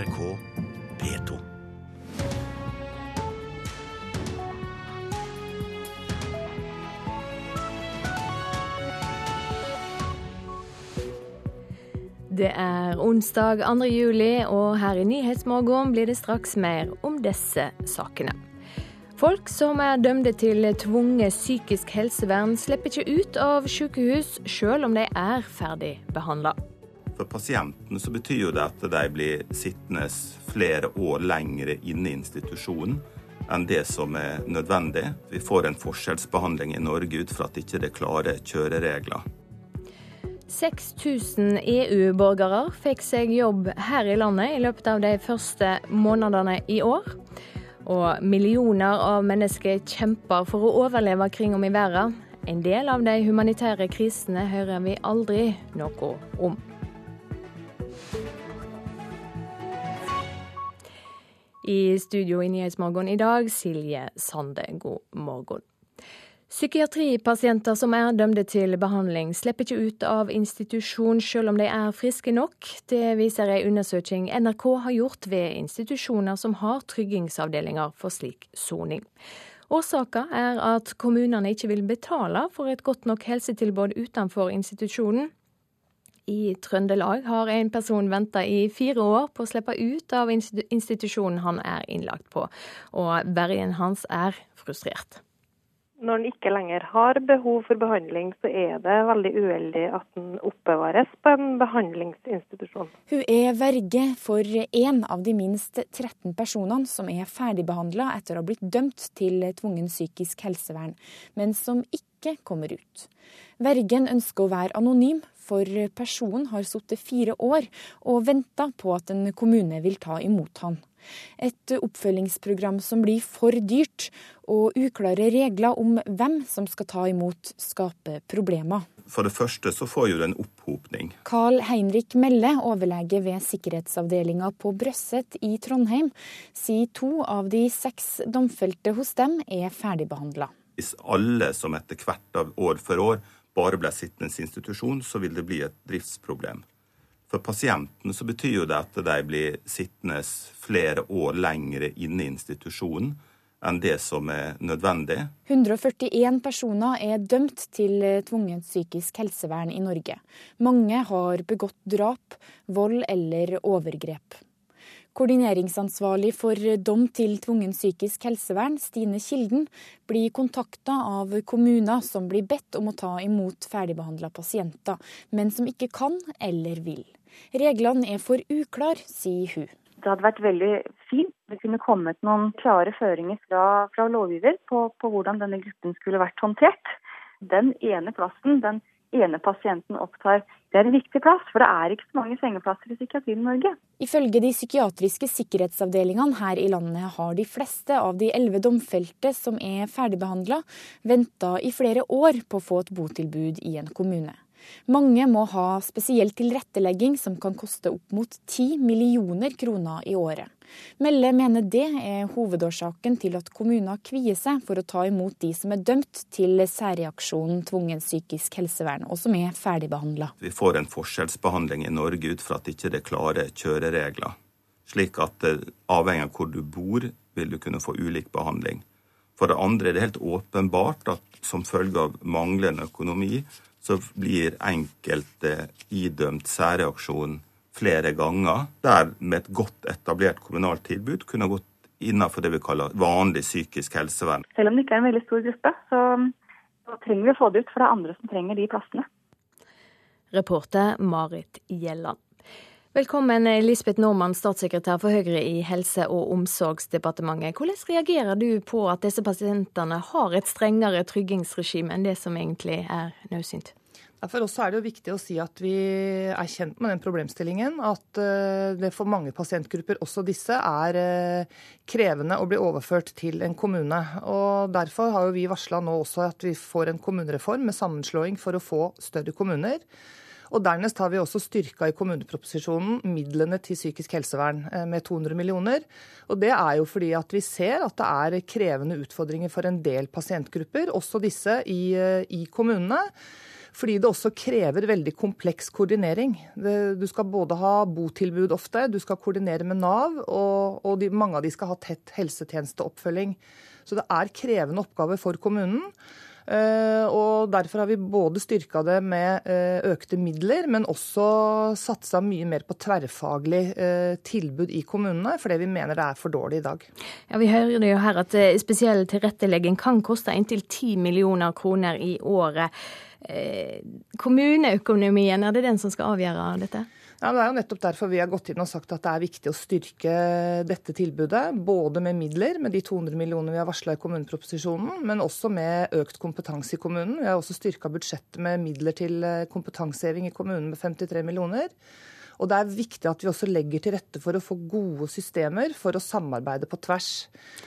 NRK P2. Det er onsdag 2. juli, og her i Nyhetsmorgen blir det straks mer om disse sakene. Folk som er dømte til tvunget psykisk helsevern, slipper ikke ut av sykehus selv om de er ferdig behandla. For pasientene så betyr jo det at de blir sittende flere år lengre inne i institusjonen enn det som er nødvendig. Vi får en forskjellsbehandling i Norge ut fra at ikke det er klare kjøreregler. 6000 EU-borgere fikk seg jobb her i landet i løpet av de første månedene i år. Og millioner av mennesker kjemper for å overleve kring om i verden. En del av de humanitære krisene hører vi aldri noe om. I studio i Nyhetsmorgen i dag, Silje Sande, god morgen. Psykiatripasienter som er dømte til behandling, slipper ikke ut av institusjon selv om de er friske nok. Det viser en undersøking NRK har gjort ved institusjoner som har tryggingsavdelinger for slik soning. Årsaka er at kommunene ikke vil betale for et godt nok helsetilbud utenfor institusjonen. I Trøndelag har en person venta i fire år på å slippe ut av institusjonen han er innlagt på, og vergen hans er frustrert når en ikke lenger har behov for behandling, så er det veldig uheldig at den oppbevares på en behandlingsinstitusjon. Hun er verge for én av de minst 13 personene som er ferdigbehandla etter å ha blitt dømt til tvungen psykisk helsevern, men som ikke kommer ut. Vergen ønsker å være anonym, for personen har sittet fire år og venta på at en kommune vil ta imot han. Et oppfølgingsprogram som blir for dyrt, og uklare regler om hvem som skal ta imot, skaper problemer. For det første så får jo det en opphopning. Carl Heinrich Melle, overlege ved sikkerhetsavdelinga på Brøsset i Trondheim, sier to av de seks domfelte hos dem er ferdigbehandla. Hvis alle som etter hvert av år for år bare ble sittende institusjon, så vil det bli et driftsproblem. For pasientene så betyr jo det at de blir sittende flere år lengre inne i institusjonen enn det som er nødvendig. 141 personer er dømt til tvungent psykisk helsevern i Norge. Mange har begått drap, vold eller overgrep. Koordineringsansvarlig for dom til tvungen psykisk helsevern, Stine Kilden, blir kontakta av kommuner som blir bedt om å ta imot ferdigbehandla pasienter, men som ikke kan eller vil. Reglene er for uklare, sier hun. Det hadde vært veldig fint det kunne kommet noen klare føringer fra, fra lovgiver på, på, hvordan denne gruppen skulle vært håndtert. Den ene plassen den ene pasienten opptar, det er en viktig plass, for det er ikke så mange sengeplasser i psykiatrien i Norge. Ifølge de psykiatriske sikkerhetsavdelingene her i landet har de fleste av de elleve domfelte som er ferdigbehandla, venta i flere år på å få et botilbud i en kommune. Mange må ha spesiell tilrettelegging som kan koste opp mot 10 millioner kroner i året. Melle mener det er hovedårsaken til at kommuner kvier seg for å ta imot de som er dømt til særreaksjonen tvungen psykisk helsevern, og som er ferdigbehandla. Vi får en forskjellsbehandling i Norge ut fra at ikke det er klare kjøreregler. Slik at eh, avhengig av hvor du bor, vil du kunne få ulik behandling. For det andre er det helt åpenbart at som følge av manglende økonomi, så blir enkelte idømt særreaksjon flere ganger, der med et godt etablert kommunalt tilbud kunne gått innenfor det vi kaller vanlig psykisk helsevern. Selv om det ikke er en veldig stor gruppe, så, så trenger vi å få det ut, for det er andre som trenger de plassene. Reporter Marit Gjelland. Velkommen Lisbeth Normann, statssekretær for Høyre i Helse- og omsorgsdepartementet. Hvordan reagerer du på at disse pasientene har et strengere tryggingsregime enn det som egentlig er nødsynt? For oss er det jo viktig å si at vi er kjent med den problemstillingen. At eh, det for mange pasientgrupper, også disse, er eh, krevende å bli overført til en kommune. Og Derfor har vi varsla nå også at vi får en kommunereform med sammenslåing for å få større kommuner. Og Dernest har vi også styrka i kommuneproposisjonen midlene til psykisk helsevern eh, med 200 millioner. Og Det er jo fordi at vi ser at det er krevende utfordringer for en del pasientgrupper, også disse i, eh, i kommunene. Fordi det også krever veldig kompleks koordinering. Du skal både ha botilbud ofte, du skal koordinere med Nav, og, og de, mange av de skal ha tett helsetjenesteoppfølging. Så det er krevende oppgaver for kommunen. Eh, og Derfor har vi både styrka det med eh, økte midler, men også satsa mye mer på tverrfaglig eh, tilbud i kommunene, fordi vi mener det er for dårlig i dag. Ja, Vi hører jo her at spesiell tilrettelegging kan koste inntil 10 millioner kroner i året. Kommuneøkonomien, er det den som skal avgjøre dette? Ja, det er jo nettopp derfor vi har gått inn og sagt at det er viktig å styrke dette tilbudet. Både med midler, med de 200 millionene vi har varsla i kommuneproposisjonen, men også med økt kompetanse i kommunen. Vi har også styrka budsjettet med midler til eh, kompetanseheving i kommunen med 53 millioner. Og det er viktig at vi også legger til rette for å få gode systemer for å samarbeide på tvers.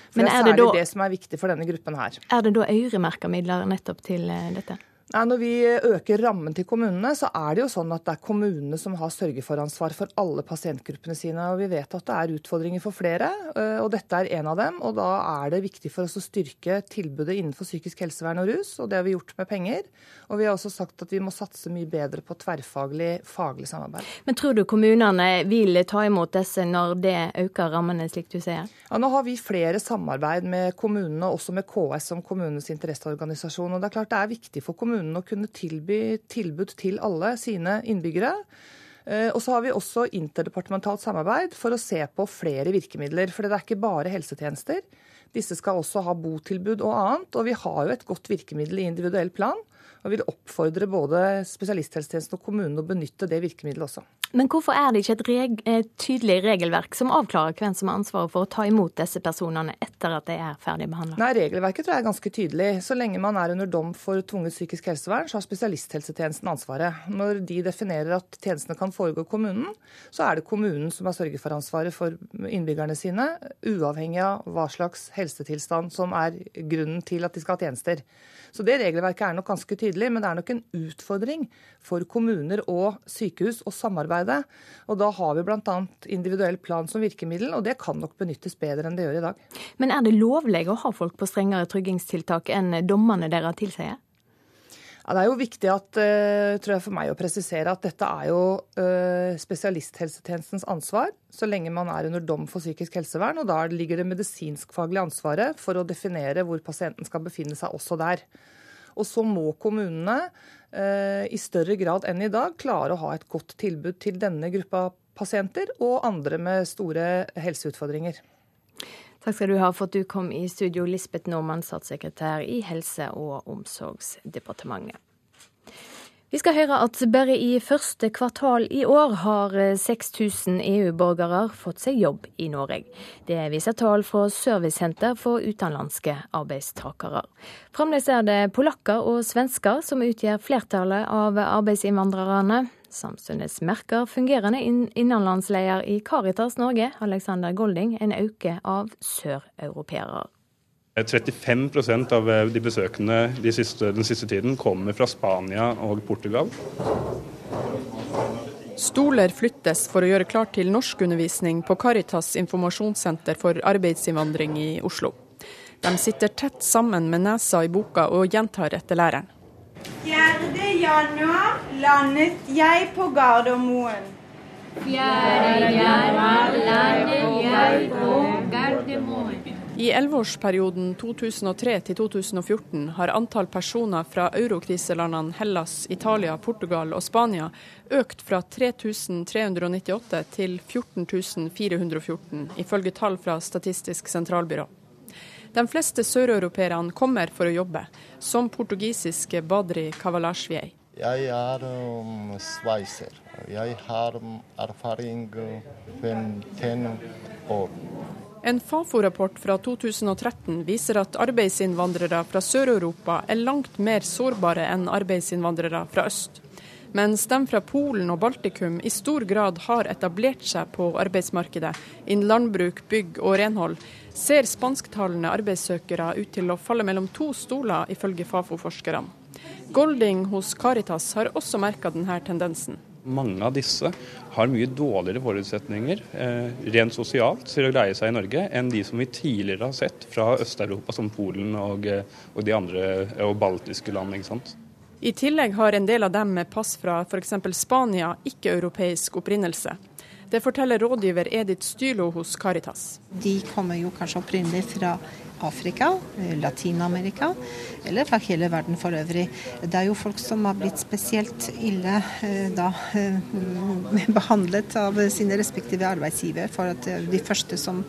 For Men er det er særlig det, da, det som er viktig for denne gruppen her. Er det da øremerka midler nettopp til eh, dette? Nei, Når vi øker rammen til kommunene, så er det jo sånn at det er kommunene som har sørgeforansvar for alle pasientgruppene sine. og Vi vet at det er utfordringer for flere, øh, og dette er en av dem. og Da er det viktig for oss å styrke tilbudet innenfor psykisk helsevern og rus, og det har vi gjort med penger. Og vi har også sagt at vi må satse mye bedre på tverrfaglig faglig samarbeid. Men tror du kommunene vil ta imot disse når det øker rammene, slik du sier? Ja, Nå har vi flere samarbeid med kommunene, også med KS som kommunenes interesseorganisasjon. og det er klart det er viktig for kommunene kommunene å kunne tilby tilbud til alle sine innbyggere. Eh, og så har vi også interdepartementalt samarbeid for å se på flere virkemidler. For det er ikke bare helsetjenester. Disse skal også ha botilbud og annet. Og vi har jo et godt virkemiddel i individuell plan. Og vil oppfordre både spesialisthelsetjenesten og kommunene å benytte det virkemidlet også. Men hvorfor er det ikke et, reg et tydelig regelverk som avklarer hvem som har ansvaret for å ta imot disse personene etter at de er ferdig behandla? Nei, regelverket tror jeg er ganske tydelig. Så lenge man er under dom for tvunget psykisk helsevern, så har spesialisthelsetjenesten ansvaret. Når de definerer at tjenestene kan foregå i kommunen, så er det kommunen som har sørget for ansvaret for innbyggerne sine, uavhengig av hva slags helsetilstand som er grunnen til at de skal ha tjenester. Så det regelverket er nok ganske tydelig, men det er nok en utfordring for kommuner og sykehus å samarbeide. Og da har vi bl.a. individuell plan som virkemiddel, og det kan nok benyttes bedre enn det gjør i dag. Men er det lovlig å ha folk på strengere tryggingstiltak enn dommene dere tilsier? Ja, det er jo viktig at, uh, tror jeg for meg å presisere at dette er jo uh, spesialisthelsetjenestens ansvar så lenge man er under dom for psykisk helsevern. og Da ligger det medisinskfaglige ansvaret for å definere hvor pasienten skal befinne seg, også der. Og så må kommunene i større grad enn i dag klare å ha et godt tilbud til denne gruppa pasienter og andre med store helseutfordringer. Takk skal du ha for at du kom i studio, Lisbeth Normann, statssekretær i Helse- og omsorgsdepartementet. Vi skal høre at bare i første kvartal i år har 6000 EU-borgere fått seg jobb i Norge. Det viser tall fra Servicesenter for utenlandske arbeidstakere. Fremdeles er det polakker og svensker som utgjør flertallet av arbeidsinnvandrerne. Samtidig merker fungerende innenlandsleder i Caritas Norge, Alexander Golding, en øke av søreuropeere. 35 av eh, de besøkende de siste, den siste tiden kommer fra Spania og Portugal. Stoler flyttes for å gjøre klart til norskundervisning på Caritas informasjonssenter for arbeidsinnvandring i Oslo. De sitter tett sammen med nesa i boka og gjentar etter læreren. 4. januar landet jeg på Gardermoen. 4. januar landet jeg på Gardermoen. I elleveårsperioden 2003 til 2014 har antall personer fra eurokriselandene Hellas, Italia, Portugal og Spania økt fra 3398 til 14414, ifølge tall fra Statistisk sentralbyrå. De fleste søreuropeerne kommer for å jobbe, som portugisiske Badri Kavalasjvij. Jeg er um, sveiser. Jeg har um, erfaring 15 år. En Fafo-rapport fra 2013 viser at arbeidsinnvandrere fra Sør-Europa er langt mer sårbare enn arbeidsinnvandrere fra øst. Mens de fra Polen og Baltikum i stor grad har etablert seg på arbeidsmarkedet innen landbruk, bygg og renhold, ser spansktalende arbeidssøkere ut til å falle mellom to stoler, ifølge Fafo-forskerne. Golding hos Caritas har også merka denne tendensen. Mange av disse har mye dårligere forutsetninger eh, rent sosialt til å greie seg i Norge enn de som vi tidligere har sett fra Øst-Europa, som Polen og, eh, og, de andre og baltiske land. ikke sant? I tillegg har en del av dem med pass fra f.eks. Spania ikke-europeisk opprinnelse. Det forteller rådgiver Edith Stylo hos Caritas. De kommer jo kanskje opprinnelig fra Afrika, eh, Latin-Amerika eller fra hele verden for øvrig. Det er jo folk som har blitt spesielt ille eh, da, eh, behandlet av sine respektive arbeidsgiver for at de første som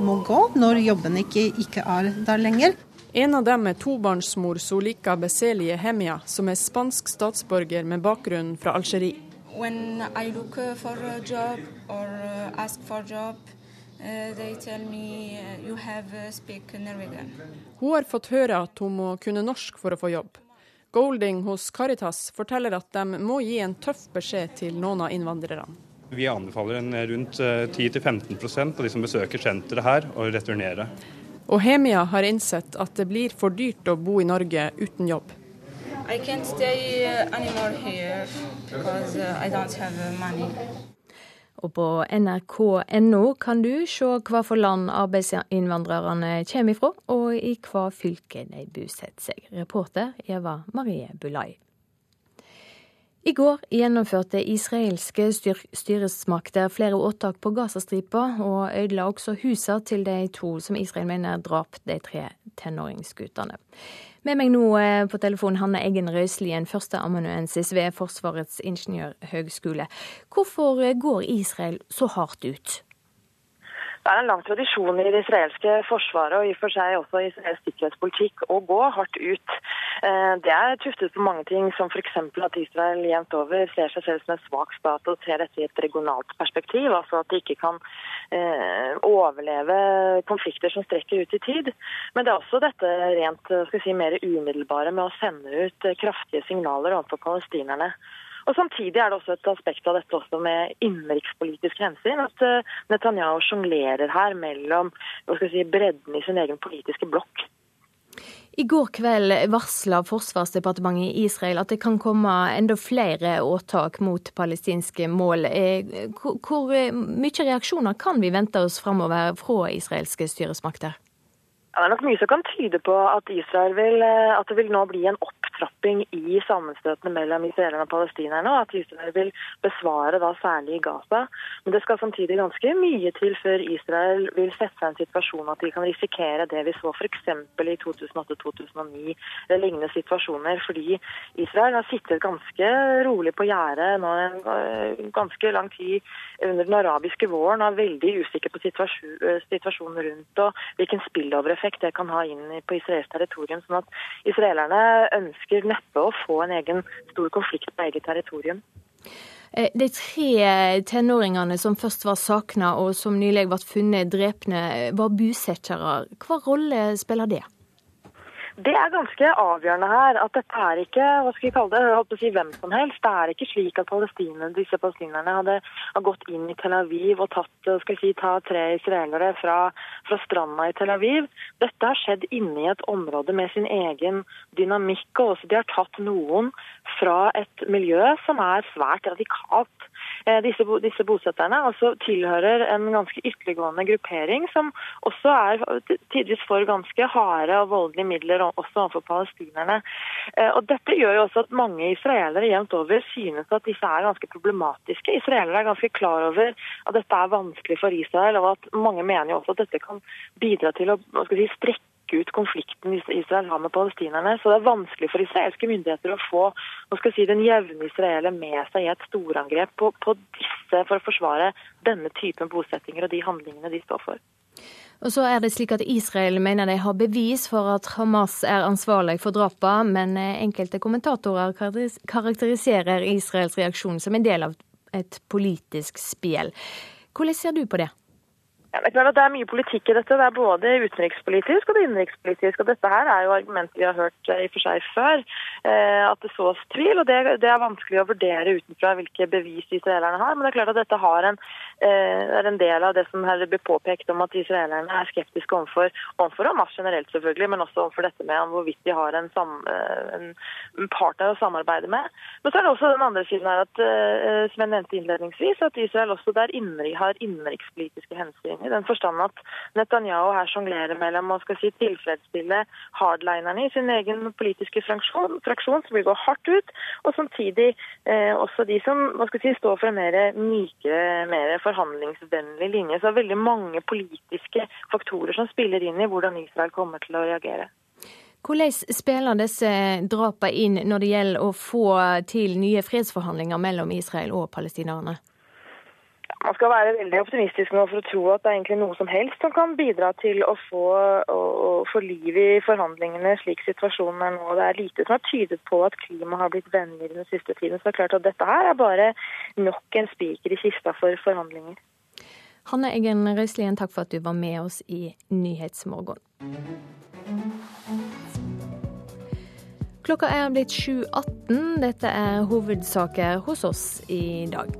må gå når jobben ikke, ikke er der lenger. En av dem er tobarnsmor Solika Beselie Hemia, som er spansk statsborger med bakgrunn fra Algerie. When I look for a job or ask for job, Uh, uh, uh, hun har fått høre at hun må kunne norsk for å få jobb. Golding hos Caritas forteller at de må gi en tøff beskjed til noen av innvandrerne. Vi anbefaler en rundt 10-15% av de som besøker senteret her, å returnere. Og Hemia har innsett at det blir for dyrt å bo i Norge uten jobb. I can't stay anymore here because I don't have money. Og på nrk.no kan du se hva for land arbeidsinnvandrerne kommer ifra, og i hva fylke de bosetter seg. Reporter Eva Marie Bulai. I går gjennomførte israelske styresmakter flere åtak på Gazastripa, og ødela også husene til de to som Israel mener drap de tre tenåringsguttene. Med meg nå eh, på telefon Hanne Eggen Røiselien, førsteamanuensis ved Forsvarets ingeniørhøgskole. Hvorfor eh, går Israel så hardt ut? Det er en lang tradisjon i det israelske forsvaret og i og for seg også i israelsk sikkerhetspolitikk å gå hardt ut. Eh, det er tuftet på mange ting, som f.eks. at Israel jevnt over ser seg selv som en svak stat og ser dette i et regionalt perspektiv. Altså at de ikke kan eh, overleve konflikter som strekker ut i tid. Men det er også dette rent si, mer umiddelbare med å sende ut kraftige signaler overfor palestinerne. Og Samtidig er det også et aspekt av dette også med innenrikspolitisk hensyn. At eh, Netanyahu sjonglerer her mellom si, bredden i sin egen politiske blokk. I går kveld varsla Forsvarsdepartementet i Israel at det kan komme enda flere åtak mot palestinske mål. Eh, hvor mye reaksjoner kan vi vente oss framover fra israelske styresmakter? Ja, det er nok mye som kan tyde på at, vil, eh, at det vil nå bli en opptrapping i sammenstøtene mellom israelerne og palestinerne, og at Israel vil besvare da særlig Gaza. Men det skal samtidig ganske mye til før Israel vil sette seg i en situasjon at de kan risikere det vi så f.eks. i 2008-2009 eller lignende situasjoner, fordi Israel har sittet ganske rolig på gjerdet nå en eh, ganske lang tid under den arabiske våren og er veldig usikker på eh, situasjonen rundt og hvilken spillovereffekt effekt det kan ha inn på israelsk territorium. sånn at israelerne ønsker neppe å få en egen stor konflikt på eget territorium. Eh, de tre tenåringene som først var savna og som nylig ble funnet drepne, var bosettere. Hva rolle spiller det? Det er ganske avgjørende her. At dette er ikke hva skal vi kalle det, jeg å si hvem som helst. Det er ikke slik at palestinerne, disse palestinerne hadde, gått inn i Tel Aviv og tatt, skal si, ta tre israelere fra, fra stranda i Tel Aviv. Dette har skjedd inne i et område med sin egen dynamikk. og også De har tatt noen fra et miljø som er svært radikalt. Eh, disse, disse bosetterne altså tilhører en ganske ytterliggående gruppering som også er tidvis for ganske harde og voldelige midler også overfor palestinerne. Eh, og Dette gjør jo også at mange israelere jevnt over synes at disse er ganske problematiske. Israelere er ganske klar over at dette er vanskelig for Israel, og at mange mener jo også at dette kan bidra til å si, strekke trekke ut konflikten Israel har med palestinerne. Så det er vanskelig for israelske myndigheter å få si, den jevne israeler med seg i et storangrep på, på disse for å forsvare denne typen bosettinger og de handlingene de står for. Og så er det slik at Israel mener de har bevis for at Hamas er ansvarlig for drapene, men enkelte kommentatorer karakteriserer Israels reaksjon som en del av et politisk spill. Hvordan ser du på det? Det, er klart at det er mye politikk i dette. Det er både utenrikspolitisk og det innenrikspolitisk. Og dette her er jo argumenter vi har hørt eh, i og for seg før. Eh, at det sås tvil. og det, er vanskelig å vurdere utenfra hvilke bevis israelerne har. Men det er klart at dette en, eh, er en del av det som her blir påpekt om at israelerne er skeptiske overfor, overfor Hamas generelt, selvfølgelig, men også overfor dette med hvorvidt de har en, sam, en partner å samarbeide med. Men så er det også den andre siden her at, som jeg nevnte innledningsvis, at Israel også der innenri, har innenrikspolitiske hensyn I den forstand at Netanyahu her sjonglerer mellom å si, tilfredsstille hardlinerne i sin egen politiske fraksjon, fraksjon, som vil gå hardt ut, og samtidig eh, også de som man skal si, står for en mer mykere, mer forhandlingsvennlig linje. Så det er veldig mange politiske faktorer som spiller inn i hvordan Israel kommer til å reagere. Hvordan spiller disse drapene inn når det gjelder å få til nye fredsforhandlinger mellom Israel og palestinerne? Man skal være veldig optimistisk nå for å tro at det er egentlig noe som helst som kan bidra til å få, å, få liv i forhandlingene slik situasjonen er nå. Det er lite som har tydet på at klimaet har blitt vennligere den siste tiden. Så det er klart at dette her er bare nok en spiker i kista for forhandlinger. Hanne Eggen Røiselien, takk for at du var med oss i Nyhetsmorgen. Klokka er blitt 7.18. Dette er hovedsaker hos oss i dag.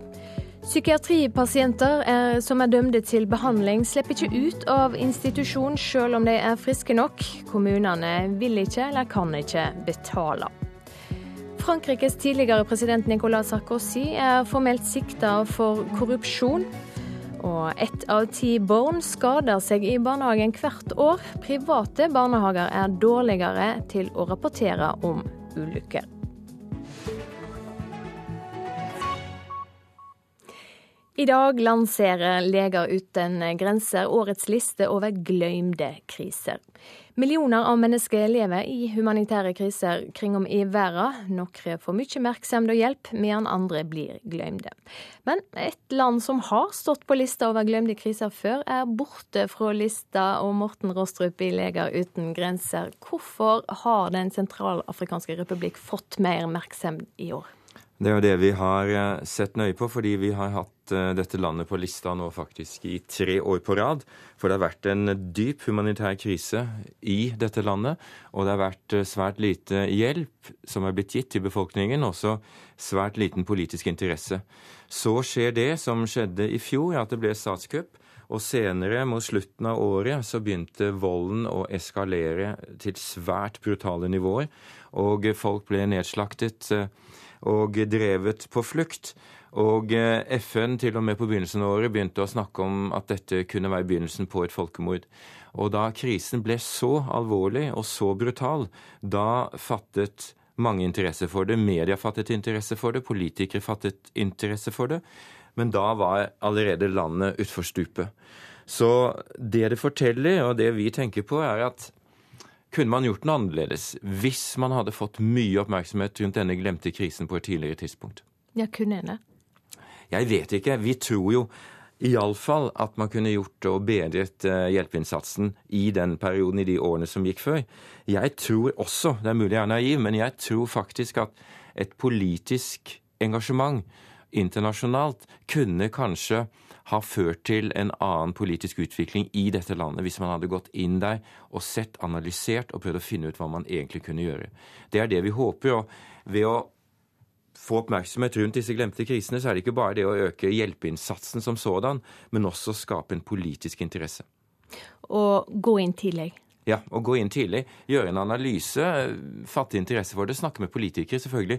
Psykiatripasienter er, som er dømte til behandling, slipper ikke ut av institusjon selv om de er friske nok. Kommunene vil ikke eller kan ikke betale. Frankrikes tidligere president Nicolas Sarkozy er formelt sikta for korrupsjon. Og ett av ti barn skader seg i barnehagen hvert år. Private barnehager er dårligere til å rapportere om ulykker. I dag lanserer Leger uten grenser årets liste over glemte kriser. Millioner av mennesker lever i humanitære kriser kring om i verden. Noen får mye oppmerksomhet og hjelp, mens andre blir glemte. Men et land som har stått på lista over glemte kriser før, er borte fra lista, og Morten Rostrup i Leger uten grenser. Hvorfor har Den sentralafrikanske republikk fått mer oppmerksomhet i år? Det er jo det vi har eh, sett nøye på, fordi vi har hatt eh, dette landet på lista nå faktisk i tre år på rad. For det har vært en dyp humanitær krise i dette landet. Og det har vært eh, svært lite hjelp som er blitt gitt til befolkningen. Også svært liten politisk interesse. Så skjer det som skjedde i fjor, at det ble statskupp. Og senere, mot slutten av året, så begynte volden å eskalere til svært brutale nivåer. Og folk ble nedslaktet og drevet på flukt. Og eh, FN til og med på begynnelsen av året begynte å snakke om at dette kunne være begynnelsen på et folkemord. Og da krisen ble så alvorlig og så brutal, da fattet mange interesse for det. Media fattet interesse for det, politikere fattet interesse for det. Men da var allerede landet utfor stupet. Så det det forteller, og det vi tenker på, er at kunne man gjort noe annerledes hvis man hadde fått mye oppmerksomhet rundt denne glemte krisen på et tidligere tidspunkt? Ja, kunne en det? Jeg vet ikke. Vi tror jo iallfall at man kunne gjort og bedret eh, hjelpeinnsatsen i den perioden, i de årene som gikk før. Jeg tror også, det er mulig jeg er naiv, men jeg tror faktisk at et politisk engasjement internasjonalt kunne kanskje ha ført til en annen politisk utvikling i dette landet hvis man hadde gått inn der og sett, analysert og prøvd å finne ut hva man egentlig kunne gjøre. Det er det vi håper. og ved å få oppmerksomhet rundt disse glemte krisene, så er det ikke bare det å øke hjelpeinnsatsen som sådan, men også skape en politisk interesse. Og gå inn tidlig. Ja, og gå inn tidlig, gjøre en analyse, fatte interesse for det, snakke med politikere. Selvfølgelig.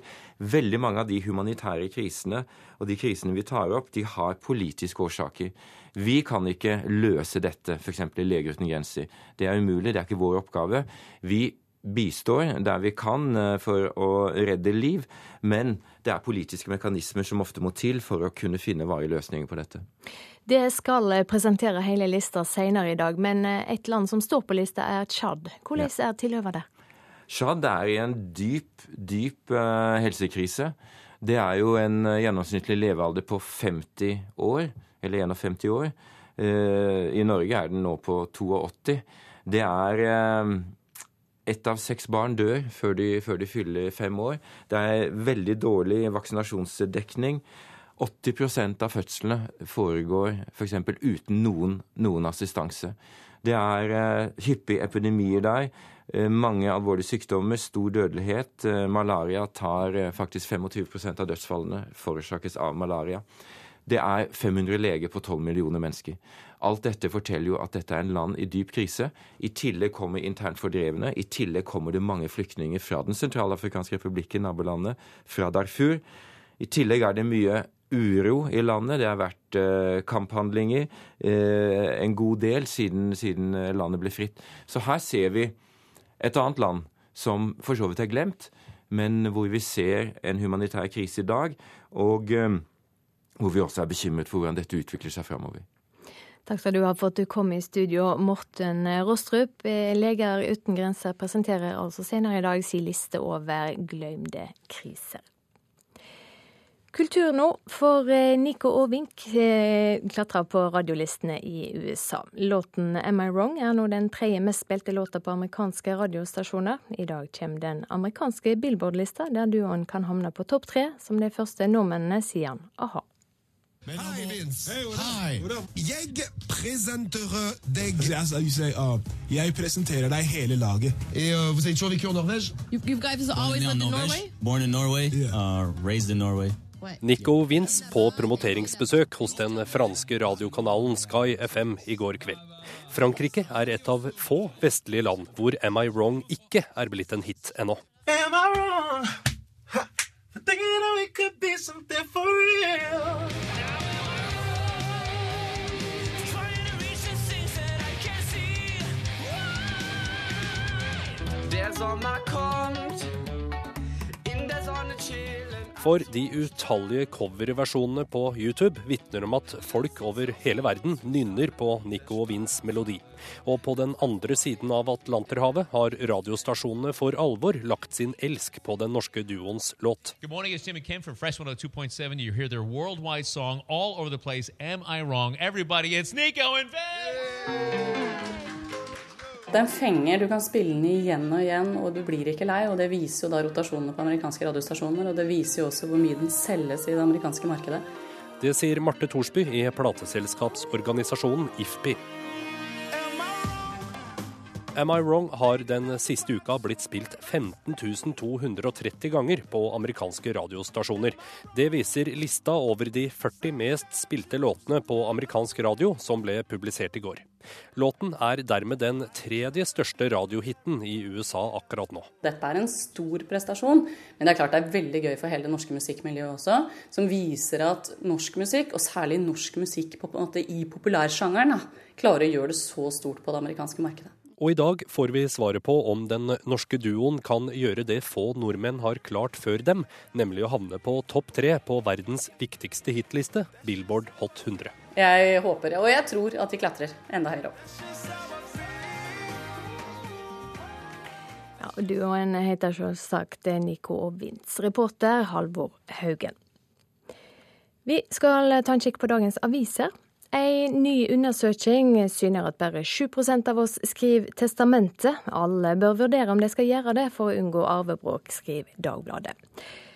Veldig mange av de humanitære krisene og de krisene vi tar opp, de har politiske årsaker. Vi kan ikke løse dette, f.eks. i Leger uten grenser. Det er umulig, det er ikke vår oppgave. Vi bistår der vi kan eh, for å redde liv, men det er politiske mekanismer som ofte må til for å kunne finne varige løsninger på dette. Det skal presentere hele lista senere i dag, men eh, et land som står på lista er Tsjad. Hvordan ja. er tilhøvet der? Tsjad er i en dyp, dyp helsekrise. Det er jo en gjennomsnittlig levealder på 50 år, eller 51 år. I Norge er den nå på 82. Det er ett av seks barn dør før de, før de fyller fem år. Det er veldig dårlig vaksinasjonsdekning. 80% av fødslene foregår f.eks. For uten noen, noen, assistanse. Det er eh, hyppige epidemier der. Eh, mange alvorlige sykdommer, stor dødelighet. Eh, malaria tar faktisk 25% av dødsfallene forårsakes av malaria. Det er 500 leger på 12 millioner mennesker. Alt dette forteller jo at dette er en land i dyp krise. I tillegg kommer internt fordrevne. I tillegg kommer det mange flyktninger fra Den sentralafrikanske republikken, nabolandet, fra Darfur. I tillegg er det mye uro i landet. Det har vært eh, kamphandlinger eh, en god del siden, siden, landet ble fritt. Så her ser vi et annet land som for så vidt er glemt, men hvor vi ser en humanitær krise i dag, og eh, hvor vi også er bekymret for hvordan dette utvikler seg framover. Takk skal du ha for at du kom i studio. Morten Rostrup, Leger uten grenser, presenterer altså senere i dag sin liste over glemte kriser. Kultur nå, for eh, Nico Aavink eh, klatrer på radiolistene i USA. Låten 'Am I Wrong' er nå den tredje mest spilte låta på amerikanske radiostasjoner. I dag kommer den amerikanske Billboard-lista, der duoen kan havne på topp tre, som de første nordmennene siden a-ha. Hei, Vince. Hei. Jeg presenterer deg altså, uh, Jeg presenterer deg hele laget. Et, uh, vous avez toujours vécu en Norvège? You, you guys always lived in Norway? Born in Norway, uh, raised in Norway. Nico Vince på promoteringsbesøk hos den franske radiokanalen Sky FM i går kveld. Frankrike er et av få vestlige land hvor Am I Wrong ikke er blitt en hit ennå. Am I wrong? Thinking we could be something for real. There's all my comes, in there's on the chill. For de utallige coverversjonene på YouTube vitner om at folk over hele verden nynner på Nico og Vins melodi. Og på den andre siden av Atlanterhavet har radiostasjonene for alvor lagt sin elsk på den norske duoens låt. Good morning, it's Jimmy Kim from Fresh 102.7. You hear their worldwide song all over the place, Am I Wrong? Everybody, it's Nico and Vince! Det er en fenger. Du kan spille den igjen og igjen, og du blir ikke lei. og Det viser jo da rotasjonene på amerikanske radiostasjoner, og det viser jo også hvor mye den selges i det amerikanske markedet. Det sier Marte Thorsby i plateselskapsorganisasjonen IFPI. Am I Wrong har den siste uka blitt spilt 15 230 ganger på amerikanske radiostasjoner. Det viser lista over de 40 mest spilte låtene på amerikansk radio som ble publisert i går. Låten er dermed den tredje største radiohiten i USA akkurat nå. Dette er en stor prestasjon, men det er klart det er veldig gøy for hele det norske musikkmiljøet også. Som viser at norsk musikk, og særlig norsk musikk på, på måte, i populærsjangeren, klarer å gjøre det så stort på det amerikanske markedet. Og i dag får vi svaret på om den norske duoen kan gjøre det få nordmenn har klart før dem, nemlig å havne på topp tre på verdens viktigste hitliste, Billboard Hot 100. Jeg håper, og jeg tror, at de klatrer enda høyere opp. Ja, duoen heter selvsagt Nico og Vince. Reporter Halvor Haugen. Vi skal ta en kikk på dagens aviser. En ny undersøking syner at bare 7% av oss skriver testamente. Alle bør vurdere om de skal gjøre det for å unngå arvebråk, skriver Dagbladet.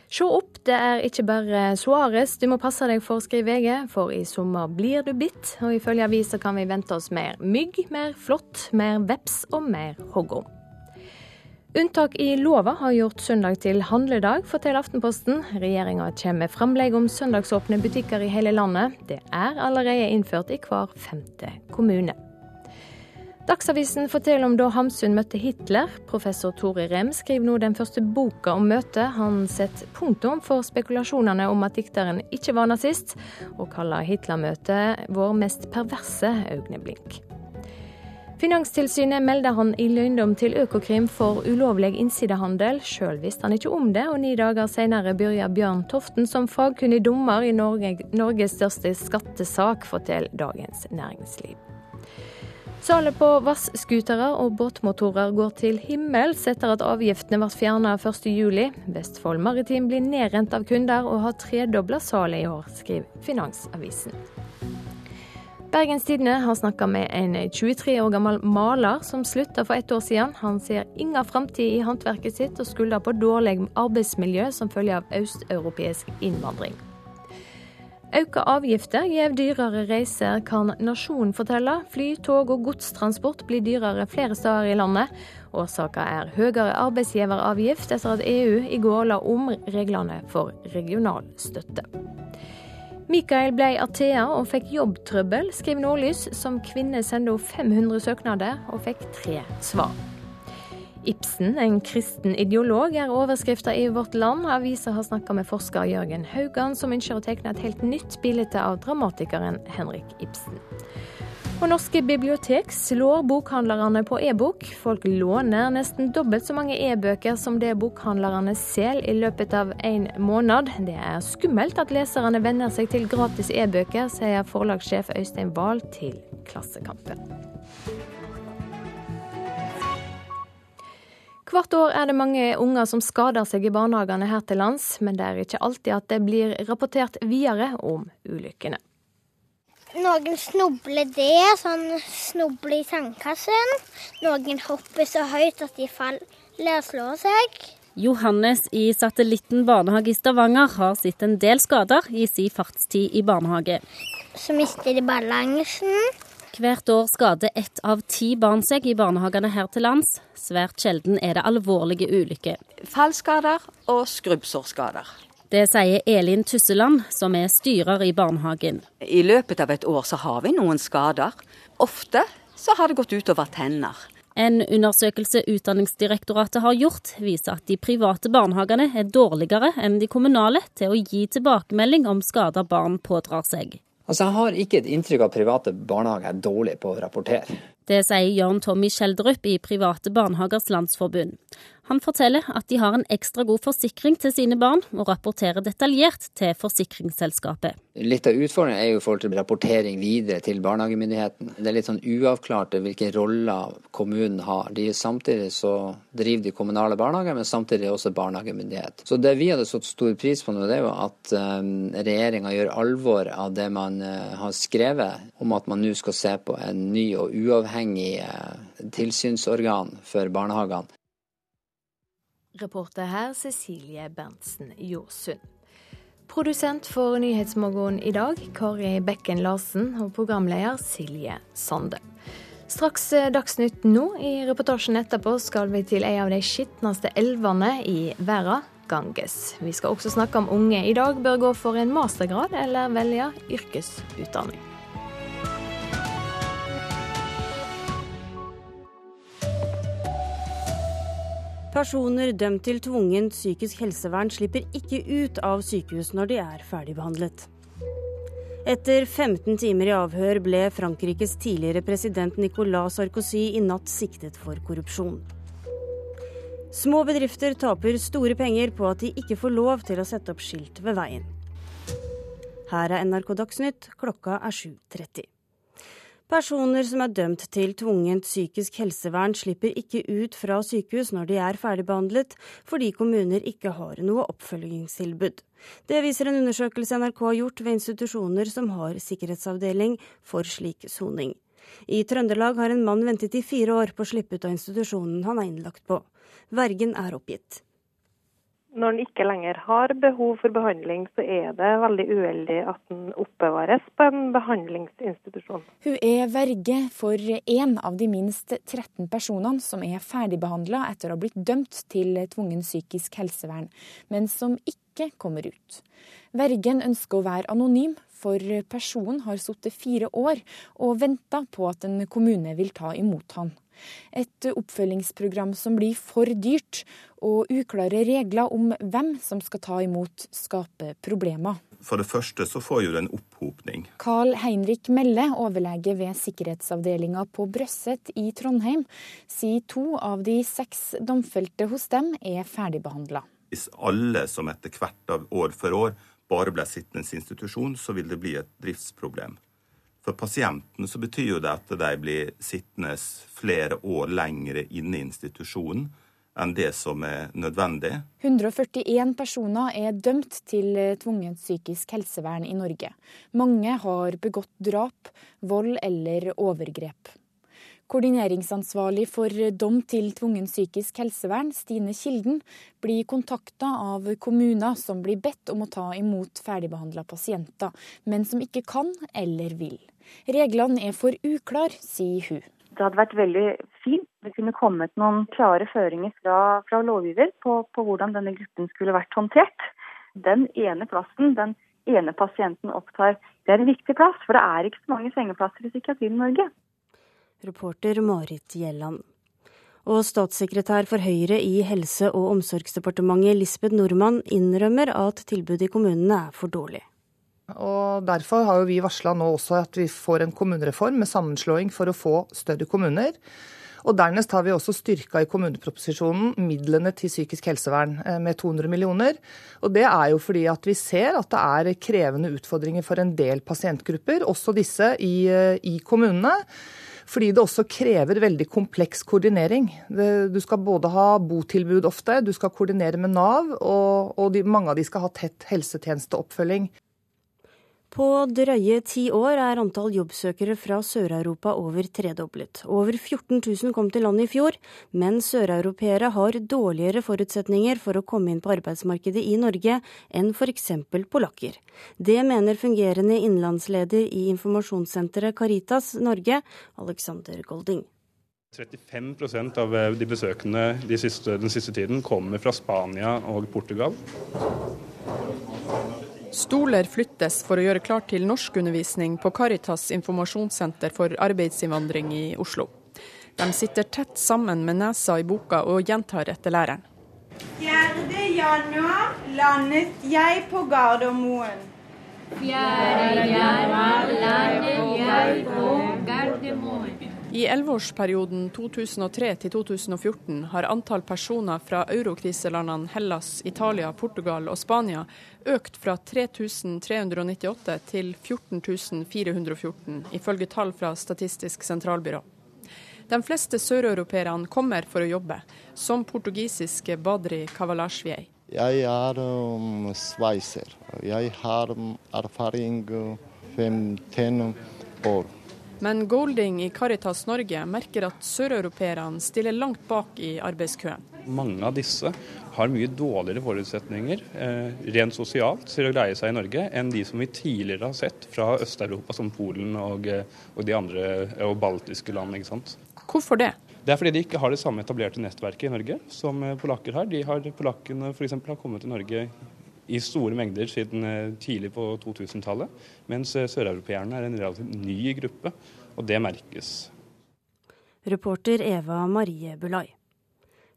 Se opp, det er ikke bare Suárez du må passe deg for, skriver VG, for i sommer blir du bitt. Og ifølge avisa kan vi vente oss mer mygg, mer flått, mer veps og mer hoggorm. Unntak i lova har gjort søndag til handledag, forteller Aftenposten. Regjeringa kommer med framlegg om søndagsåpne butikker i hele landet. Det er allerede innført i hver femte kommune. Dagsavisen forteller om da Hamsun møtte Hitler. Professor Tore Rem skriver nå den første boka om møtet. Han setter punktum for spekulasjonene om at dikteren ikke var nazist, og kaller Hitler-møtet vår mest perverse øyeblink. Finanstilsynet melder han i løgndom til Økokrim for ulovlig innsidehandel. Sjøl visste han ikke om det, og ni dager senere begynner Bjørn Toften som fagkunnig dommer i Norge, Norges største skattesak, forteller Dagens Næringsliv. Salet på vasskutere og båtmotorer går til himmels etter at avgiftene ble fjerna 1.7. Vestfold Maritim blir nedrent av kunder og har tredobla salet i år, skriver Finansavisen. Bergens Tidende har snakka med en 23 år gammel maler som slutta for ett år siden. Han ser ingen framtid i håndverket sitt, og skylder på dårlig arbeidsmiljø som følge av østeuropeisk innvandring. Økte avgifter gir dyrere reiser, kan Nasjonen fortelle. Fly, tog og godstransport blir dyrere flere steder i landet. Årsaken er høyere arbeidsgiveravgift etter at EU i går la om reglene for regional støtte. Mikael ble Athea og fikk jobbtrøbbel, skriver Nordlys. Som kvinne sendte hun 500 søknader og fikk tre svar. Ibsen, en kristen ideolog, er overskrifta i Vårt Land. Avisa har snakka med forsker Jørgen Haugan, som ønsker å tegne et helt nytt bilde av dramatikeren Henrik Ibsen. Og norske bibliotek slår bokhandlerne på e-bok. Folk låner nesten dobbelt så mange e-bøker som det bokhandlerne selger i løpet av en måned. Det er skummelt at leserne venner seg til gratis e-bøker, sier forlagssjef Øystein Wahl til Klassekampen. Hvert år er det mange unger som skader seg i barnehagene her til lands, men det er ikke alltid at det blir rapportert videre om ulykkene. Noen snubler det, sånn snubler i sandkassen. Noen hopper så høyt at de faller og slår seg. Johannes i Satellitten barnehage i Stavanger har sett en del skader i sin fartstid i barnehage. Så mister de balansen. Hvert år skader ett av ti barn seg i barnehagene her til lands. Svært sjelden er det alvorlige ulykker. Fallskader og skrubbsårskader. Det sier Elin Tusseland, som er styrer i barnehagen. I løpet av et år så har vi noen skader. Ofte så har det gått utover tenner. En undersøkelse Utdanningsdirektoratet har gjort, viser at de private barnehagene er dårligere enn de kommunale til å gi tilbakemelding om skader barn pådrar seg. Altså, Jeg har ikke et inntrykk av at private barnehager er dårlige på å rapportere. Det sier Jørn Tommy Skjeldrup i Private barnehagers landsforbund. Han forteller at de har en ekstra god forsikring til sine barn, og rapporterer detaljert til forsikringsselskapet. Litt av utfordringen er jo i forhold til rapportering videre til barnehagemyndigheten. Det er litt sånn uavklart hvilke roller kommunen har. De Samtidig så driver de kommunale barnehager, men samtidig også barnehagemyndighet. Så det vi hadde satt stor pris på nå, det er jo at um, regjeringa gjør alvor av det man uh, har skrevet om at man nå skal se på en ny og uavhengig uh, tilsynsorgan for barnehagene. Reporter her Cecilie Berntsen Jåsund. Produsent for Nyhetsmorgen i dag, Kari Bekken Larsen, og programleder Silje Sande. Straks eh, Dagsnytt nå. I reportasjen etterpå skal vi til en av de skitneste elvene i verden, Ganges. Vi skal også snakke om unge i dag bør gå for en mastergrad eller velge yrkesutdanning. Personer dømt til tvungent psykisk helsevern slipper ikke ut av sykehus når de er ferdigbehandlet. Etter 15 timer i avhør ble Frankrikes tidligere president Nicolas Sarkozy i natt siktet for korrupsjon. Små bedrifter taper store penger på at de ikke får lov til å sette opp skilt ved veien. Her er NRK Dagsnytt, klokka er 7.30. Personer som er dømt til tvungent psykisk helsevern, slipper ikke ut fra sykehus når de er ferdigbehandlet, fordi kommuner ikke har noe oppfølgingstilbud. Det viser en undersøkelse NRK har gjort ved institusjoner som har sikkerhetsavdeling for slik soning. I Trøndelag har en mann ventet i fire år på å slippe ut av institusjonen han er innlagt på. Vergen er oppgitt. Når en ikke lenger har behov for behandling, så er det veldig uheldig at den oppbevares på en behandlingsinstitusjon. Hun er verge for én av de minst 13 personene som er ferdigbehandla etter å ha blitt dømt til tvungen psykisk helsevern, men som ikke kommer ut. Vergen ønsker å være anonym, for personen har sittet fire år og venta på at en kommune vil ta imot han. Et oppfølgingsprogram som blir for dyrt, og uklare regler om hvem som skal ta imot, skaper problemer. For det første så får jo det en opphopning. Carl Heinrich Melle, overlege ved sikkerhetsavdelinga på Brøsset i Trondheim, sier to av de seks domfelte hos dem er ferdigbehandla. Hvis alle som etter hvert av år for år bare ble sittende i institusjon, så vil det bli et driftsproblem. For pasientene så betyr jo det at de blir sittende flere år lengre inne i institusjonen enn det som er nødvendig. 141 personer er dømt til tvungent psykisk helsevern i Norge. Mange har begått drap, vold eller overgrep. Koordineringsansvarlig for dom til tvungen psykisk helsevern, Stine Kilden, blir kontakta av kommuner som blir bedt om å ta imot ferdigbehandla pasienter, men som ikke kan eller vil. Reglene er for uklare, sier hun. Det hadde vært veldig fint det kunne kommet noen klare føringer fra, fra lovgiver på, på hvordan denne gruppen skulle vært håndtert. Den ene plassen, den ene pasienten opptar, det er en viktig plass. For det er ikke så mange sengeplasser i psykiatrien i Norge. Reporter Marit Gjelland. Og statssekretær for Høyre i Helse- og omsorgsdepartementet Lisbeth Nordmann innrømmer at tilbudet i kommunene er for dårlig. Og Derfor har vi varsla nå også at vi får en kommunereform med sammenslåing for å få større kommuner. Og Dernest har vi også styrka i kommuneproposisjonen midlene til psykisk helsevern eh, med 200 millioner. Og Det er jo fordi at vi ser at det er krevende utfordringer for en del pasientgrupper, også disse i, eh, i kommunene. Fordi det også krever veldig kompleks koordinering. Du skal både ha botilbud ofte, du skal koordinere med Nav, og, og de, mange av de skal ha tett helsetjenesteoppfølging. På drøye ti år er antall jobbsøkere fra Sør-Europa over tredoblet. Over 14 000 kom til landet i fjor, men søreuropeere har dårligere forutsetninger for å komme inn på arbeidsmarkedet i Norge enn f.eks. polakker. Det mener fungerende innlandsleder i informasjonssenteret Caritas Norge, Alexander Golding. 35% av de besøkende de siste, den siste tiden kommer fra Spania og Portugal. Stoler flyttes for å gjøre klart til norskundervisning på Caritas informasjonssenter for arbeidsinnvandring i Oslo. De sitter tett sammen med nesa i boka og gjentar etter læreren. 4.1 landet jeg på Gardermoen. 4.1 landet jeg på Gardermoen. I elleveårsperioden 2003 til 2014 har antall personer fra eurokriselandene Hellas, Italia, Portugal og Spania økt fra 3398 til 14414, ifølge tall fra Statistisk sentralbyrå. De fleste søreuropeerne kommer for å jobbe, som portugisiske Badri Kavalasjvij. Jeg er um, sveiser. Jeg har um, erfaring 15 uh, år. Men Golding i Caritas Norge merker at søreuropeerne stiller langt bak i arbeidskøen. Mange av disse har mye dårligere forutsetninger eh, rent sosialt til å greie seg i Norge enn de som vi tidligere har sett fra Øst-Europa, som Polen og, eh, og, de andre og baltiske land. ikke sant? Hvorfor det? Det er fordi de ikke har det samme etablerte nettverket i Norge som eh, polakker har. De har Polakkene f.eks. har kommet til Norge i store mengder siden eh, tidlig på 2000-tallet, mens eh, søreuropeerne er en relativt ny gruppe, og det merkes. Reporter Eva Marie Bulai.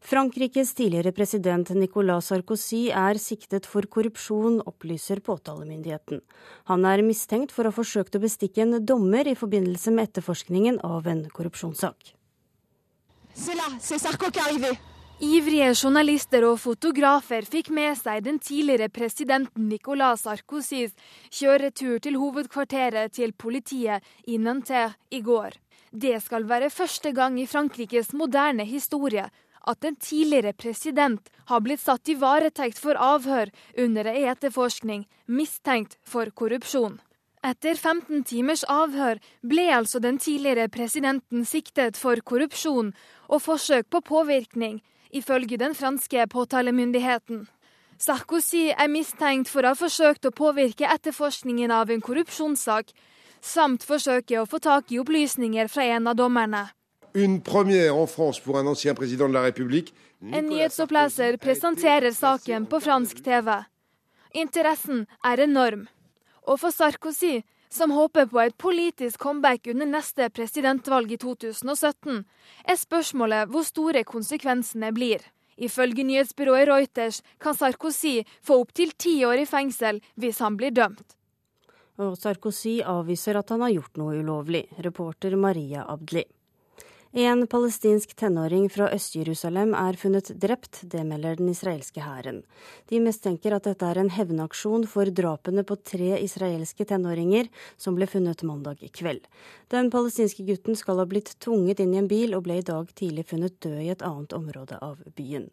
Frankrikes tidligere president Nicolas Sarkozy er siktet for korrupsjon, opplyser påtalemyndigheten. Han er mistenkt for å ha forsøkt å bestikke en dommer i forbindelse med etterforskningen av en korrupsjonssak. C'est là, c'est Sarko qui est arrivé. Ivrige journalister og fotografer fikk med seg den tidligere presidenten Nicolas Sarkozys kjøretur til hovedkvarteret til politiet i Nanterre i går. Det skal være første gang i Frankrikes moderne historie at en tidligere president har blitt satt i varetekt for avhør under ei etterforskning mistenkt for korrupsjon. Etter 15 timers avhør ble altså den tidligere presidenten siktet for korrupsjon og forsøk på påvirkning ifølge den franske påtalemyndigheten. Sarkozy er mistenkt for å ha forsøkt å påvirke etterforskningen av en korrupsjonssak, samt forsøke å få tak i opplysninger fra en av dommerne. En nyhetsoppleser presenterer saken på fransk TV. Interessen er enorm. Og for Sarkozy som håper på et politisk comeback under neste presidentvalg i 2017, er spørsmålet hvor store konsekvensene blir. Ifølge nyhetsbyrået Reuters kan Sarkozy få opptil ti år i fengsel hvis han blir dømt. Og Sarkozy avviser at han har gjort noe ulovlig. Reporter Maria Abdli. En palestinsk tenåring fra Øst-Jerusalem er funnet drept, det melder den israelske hæren. De mistenker at dette er en hevnaksjon for drapene på tre israelske tenåringer som ble funnet mandag kveld. Den palestinske gutten skal ha blitt tvunget inn i en bil og ble i dag tidlig funnet død i et annet område av byen.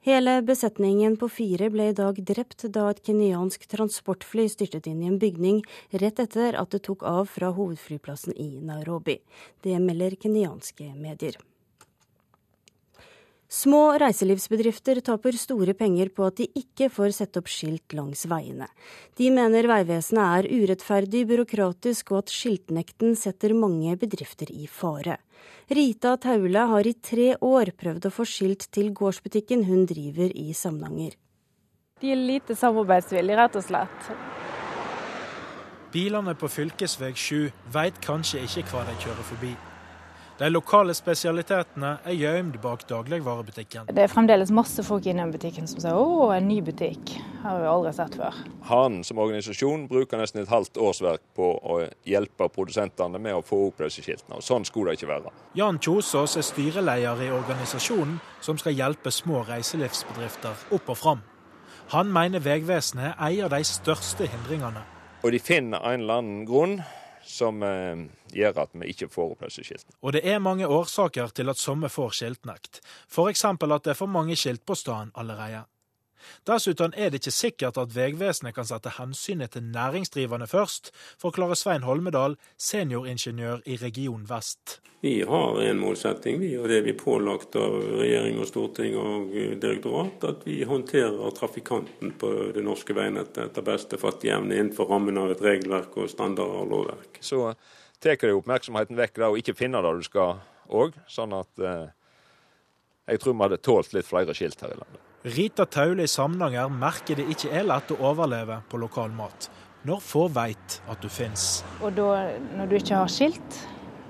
Hele besetningen på fire ble i dag drept da et kenyansk transportfly styrtet inn i en bygning rett etter at det tok av fra hovedflyplassen i Nairobi. Det melder kenyanske medier. Små reiselivsbedrifter taper store penger på at de ikke får sette opp skilt langs veiene. De mener Vegvesenet er urettferdig byråkratisk og at skiltnekten setter mange bedrifter i fare. Rita Taule har i tre år prøvd å få skilt til gårdsbutikken hun driver i Samnanger. De er lite samarbeidsvillige, rett og slett. Bilene på fylkesvei 7 veit kanskje ikke hva de kjører forbi. De lokale spesialitetene er gjemt bak dagligvarebutikken. Det er fremdeles masse folk inne i butikken som sier 'å, en ny butikk'. Har vi aldri sett før. Han som organisasjon bruker nesten et halvt årsverk på å hjelpe produsentene med å få opp disse skiltene. og Sånn skulle det ikke være. Jan Kjosås er styreleder i organisasjonen som skal hjelpe små reiselivsbedrifter opp og fram. Han mener Vegvesenet er en av de største hindringene. Og de finner en eller annen grunn som eh, gjør at vi ikke får opp disse skiltene. Og det er mange årsaker til at somme får skiltnekt. F.eks. at det er for mange skilt på staden allerede. Dessuten er det ikke sikkert at Vegvesenet kan sette hensynet til næringsdrivende først, forklarer Svein Holmedal, senioringeniør i Region Vest. Vi har en målsetting, vi, og det er vi pålagt av regjering og storting og direktorat, at vi håndterer trafikanten på det norske veinettet etter beste fatteevne innenfor rammen av et regelverk og standarder og lovverk. Så tar oppmerksomheten vekk der og ikke finner det du skal òg, sånn at eh, jeg tror vi hadde tålt litt flere skilt her i landet. Rita Taule i Samnanger merker det ikke er lett å overleve på lokal mat, når få veit at du fins. Og da, når du ikke har skilt,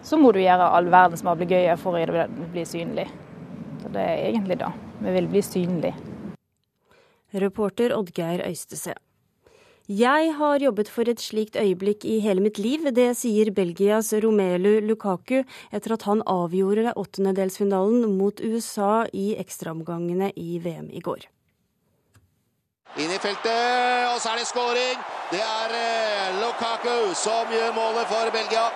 så må du gjøre all verdens mablegøyer for å bli synlig. Så det er egentlig det. Vi vil bli synlig. Reporter Oddgeir Øystese. Jeg har jobbet for et slikt øyeblikk i hele mitt liv. Det sier Belgias Romelu Lukaku etter at han avgjorde åttendedelsfinalen mot USA i ekstraomgangene i VM i går. Inn i feltet, og så er det skåring! Det er eh, Lukaku som gjør målet for Belgia.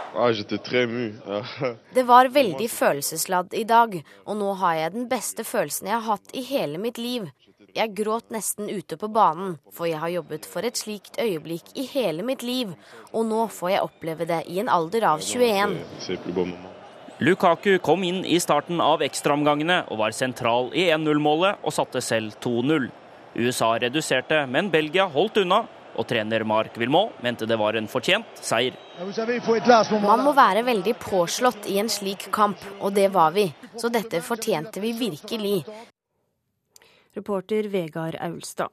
det var veldig følelsesladd i dag, og nå har jeg den beste følelsen jeg har hatt i hele mitt liv. Jeg gråt nesten ute på banen, for jeg har jobbet for et slikt øyeblikk i hele mitt liv, og nå får jeg oppleve det i en alder av 21. Lukaku kom inn i starten av ekstraomgangene og var sentral i 1-0-målet og satte selv 2-0. USA reduserte, men Belgia holdt unna, og trener Mark Wilmot mente det var en fortjent seier. Man må være veldig påslått i en slik kamp, og det var vi. Så dette fortjente vi virkelig. Reporter Vegard Aulstad.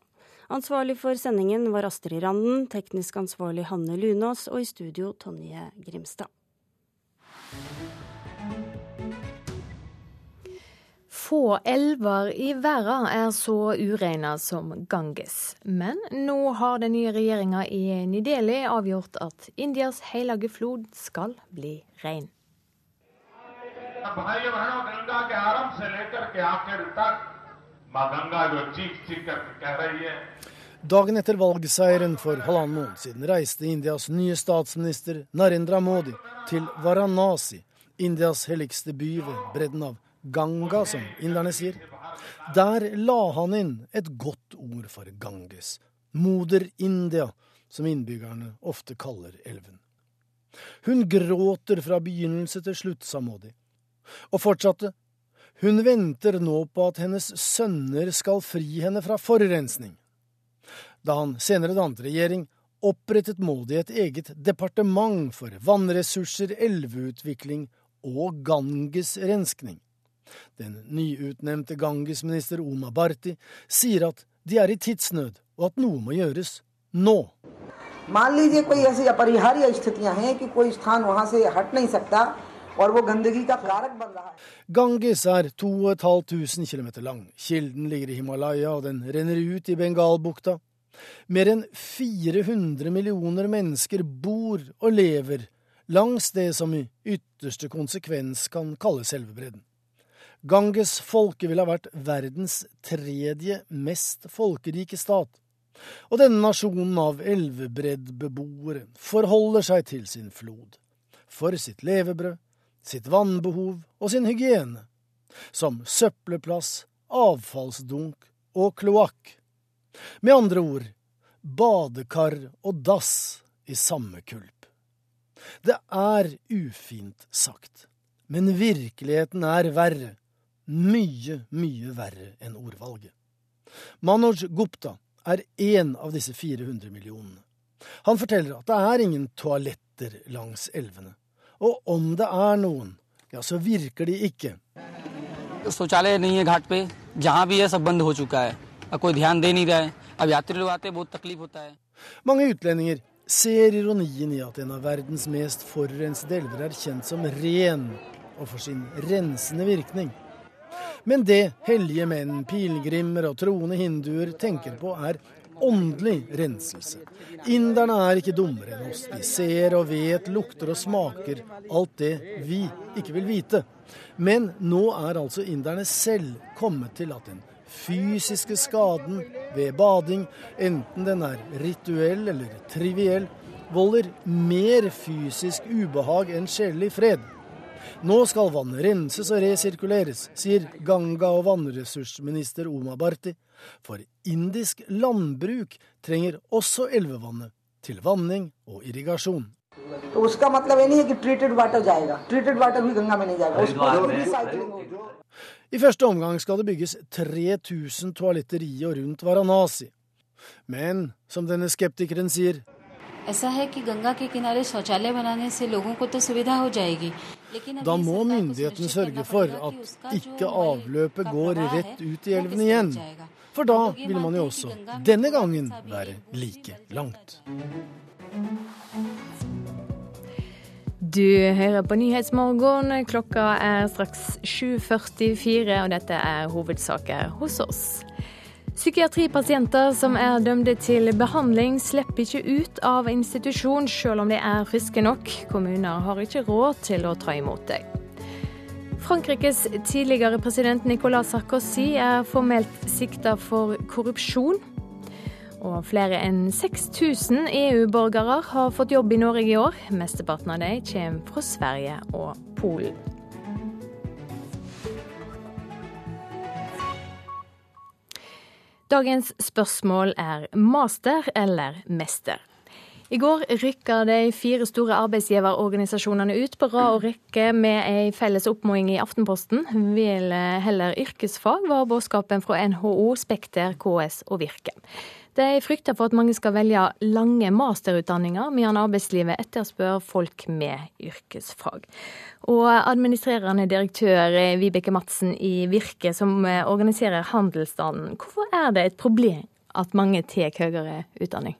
Ansvarlig for sendingen var Astrid Randen, teknisk ansvarlig Hanne Lunås og i studio Tonje Grimstad. Få elver i verden er så ureine som Ganges. Men nå har den nye regjeringa i Nideli avgjort at Indias hellige flod skal bli rein. Dagen etter valgseieren for halvannen måned siden reiste Indias nye statsminister Narendra Modi til Varanasi, Indias helligste by ved bredden av Ganga, som inderne sier. Der la han inn et godt ord for Ganges, moder India, som innbyggerne ofte kaller elven. Hun gråter fra begynnelse til slutt, sa Modi, og fortsatte hun venter nå på at hennes sønner skal fri henne fra forurensning. Da han senere dannet regjering, opprettet Modi et eget departement for vannressurser, elveutvikling og Ganges-renskning. Den nyutnevnte Ganges-minister Oma Barti sier at de er i tidsnød, og at noe må gjøres nå. मान लीजिए कोई ऐसी अपरिहार्य स्थितियां हैं कि कोई स्थान वहां से हट नहीं सकता Ganges er 2500 km lang. Kilden ligger i Himalaya, og den renner ut i Bengalbukta. Mer enn 400 millioner mennesker bor og lever langs det som i ytterste konsekvens kan kalles elvebredden. Ganges folke ville ha vært verdens tredje mest folkerike stat. Og denne nasjonen av elvebreddbeboere forholder seg til sin flod. For sitt levebrød, sitt vannbehov og sin hygiene, som søppelplass, avfallsdunk og kloakk. Med andre ord badekar og dass i samme kulp. Det er ufint sagt, men virkeligheten er verre, mye, mye verre enn ordvalget. Manoj Gupta er én av disse 400 millionene. Han forteller at det er ingen toaletter langs elvene. Og om det er noen, ja, så virker de ikke. Mange utlendinger ser ironien i at en av verdens mest forurensede elver er kjent som ren, og for sin rensende virkning. Men det hellige menn, pilegrimer og troende hinduer tenker på, er åndelig renselse. Inderne er ikke dummere enn oss. De ser og vet, lukter og smaker alt det vi ikke vil vite. Men nå er altså inderne selv kommet til at den fysiske skaden ved bading, enten den er rituell eller triviell, volder mer fysisk ubehag enn sjelelig fred. Nå skal vannet renses og resirkuleres, sier Ganga- og vannressursminister Oma Bharti. For indisk landbruk trenger også elvevannet til vanning og irrigasjon. I første omgang skal det bygges 3000 toaletter i og rundt Varanasi. Men som denne skeptikeren sier da må myndighetene sørge for at ikke avløpet går rett ut i elven igjen. For da vil man jo også denne gangen være like langt. Du hører på Nyhetsmorgen. Klokka er straks 7.44, og dette er hovedsaker hos oss. Psykiatripasienter som er dømte til behandling, slipper ikke ut av institusjon selv om de er friske nok. Kommuner har ikke råd til å ta imot dem. Frankrikes tidligere president Nicolas Sarkozy er formelt sikta for korrupsjon. Og flere enn 6000 EU-borgere har fått jobb i Norge i år. Mesteparten av dem kommer fra Sverige og Polen. Dagens spørsmål er master eller mester. I går rykka de fire store arbeidsgiverorganisasjonene ut på rad og rekke med ei felles oppmoding i Aftenposten. Vil heller yrkesfag, var budskapen fra NHO, Spekter, KS og Virke. De frykter for at mange skal velge lange masterutdanninger, mens arbeidslivet etterspør folk med yrkesfag. Og administrerende direktør Vibeke Madsen i Virke, som organiserer handelsstanden, hvorfor er det et problem at mange tar høyere utdanning?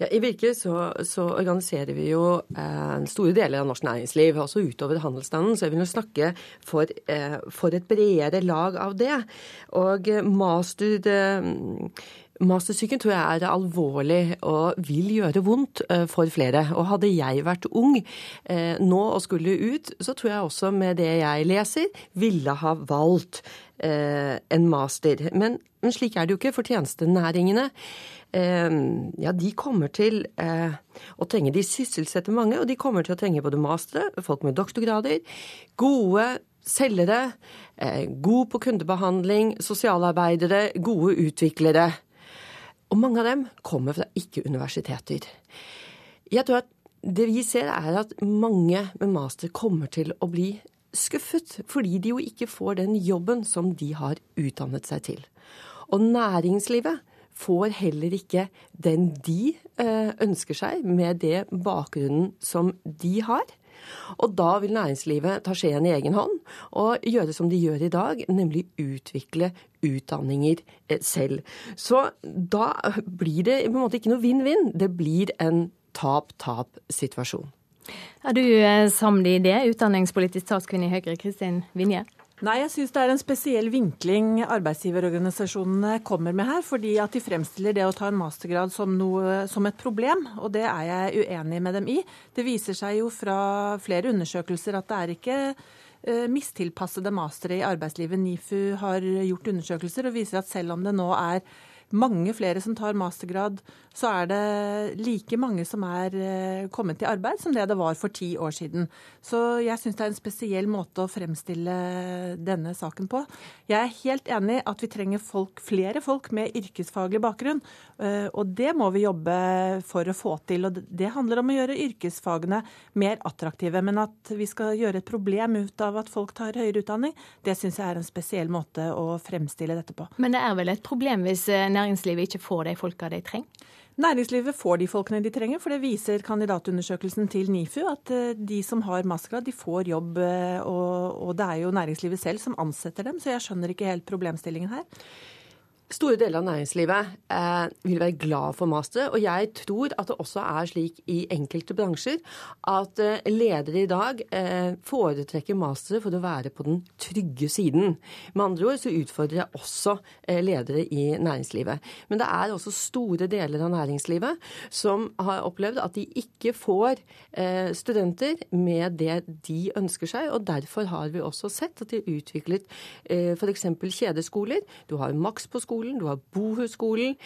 Ja, I Virke så, så, organiserer vi jo eh, store deler av norsk næringsliv, også utover handelsstanden. Så jeg vil jo snakke for, eh, for et bredere lag av det. Og master... Eh, Mastersyken tror jeg er alvorlig og vil gjøre vondt eh, for flere. Og hadde jeg vært ung eh, nå og skulle ut, så tror jeg også med det jeg leser, ville ha valgt eh, en master. Men slik er det jo ikke for tjenestenæringene. Ja, de kommer til å trenge De sysselsetter mange, og de kommer til å trenge både mastere, folk med doktorgrader, gode selgere, god på kundebehandling, sosialarbeidere, gode utviklere. Og mange av dem kommer fra ikke-universiteter. Jeg tror at det vi ser, er at mange med master kommer til å bli skuffet, fordi de jo ikke får den jobben som de har utdannet seg til. Og næringslivet får heller ikke den de eh, ønsker seg, med det bakgrunnen som de har. Og da vil næringslivet ta skjeen i egen hånd og gjøre som de gjør i dag, nemlig utvikle utdanninger eh, selv. Så da blir det på en måte ikke noe vinn-vinn. Det blir en tap-tap-situasjon. Er du samd samlet i det, utdanningspolitisk talskvinne i Høyre, Kristin Vinje? Nei, jeg syns det er en spesiell vinkling arbeidsgiverorganisasjonene kommer med her. Fordi at de fremstiller det å ta en mastergrad som, noe, som et problem, og det er jeg uenig med dem i. Det viser seg jo fra flere undersøkelser at det er ikke eh, mistilpassede mastere i arbeidslivet. NIFU har gjort undersøkelser og viser at selv om det nå er mange flere som tar mastergrad, så er det like mange som er eh, kommet i arbeid som det det var for ti år siden. Så jeg syns det er en spesiell måte å fremstille denne saken på. Jeg er helt enig at vi trenger folk, flere folk med yrkesfaglig bakgrunn. Eh, og det må vi jobbe for å få til. Og det handler om å gjøre yrkesfagene mer attraktive. Men at vi skal gjøre et problem ut av at folk tar høyere utdanning, det syns jeg er en spesiell måte å fremstille dette på. Men det er vel et problem hvis eh, næringslivet ikke får de folka de trenger? Næringslivet får de folkene de trenger, for det viser kandidatundersøkelsen til NIFU at eh, de som har mastergrad, de får jobb. Eh, og, og, det er jo næringslivet selv som ansetter dem, så jeg skjønner ikke helt problemstillingen her. Store deler av næringslivet eh, vil være glad for master, og jeg tror at det også er slik i enkelte bransjer at eh, ledere i dag eh, foretrekker mastere for å være på den trygge siden. Med andre ord så utfordrer jeg også eh, ledere i næringslivet. Men det er også store deler av næringslivet som har opplevd at de ikke får eh, studenter med det de ønsker seg, og derfor har vi også sett at de har utviklet eh, f.eks. kjedeskoler. Du har maks på skolen skolen, du har Bohusskolen.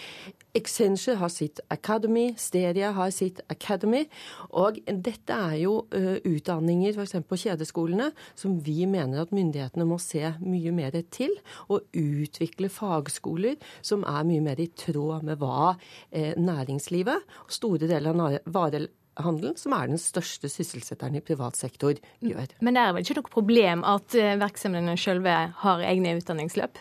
Accenture har sitt Academy, Steria har sitt Academy. Og dette er jo uh, utdanninger f.eks. på kjedeskolene som vi mener at myndighetene må se mye mer til. Og utvikle fagskoler som er mye mer i tråd med hva uh, næringslivet og store deler av varehandelen, som er den største sysselsetteren i privat sektor, gjør. Men det er vel ikke noe problem at eh, virksomhetene sjølve har egne utdanningsløp?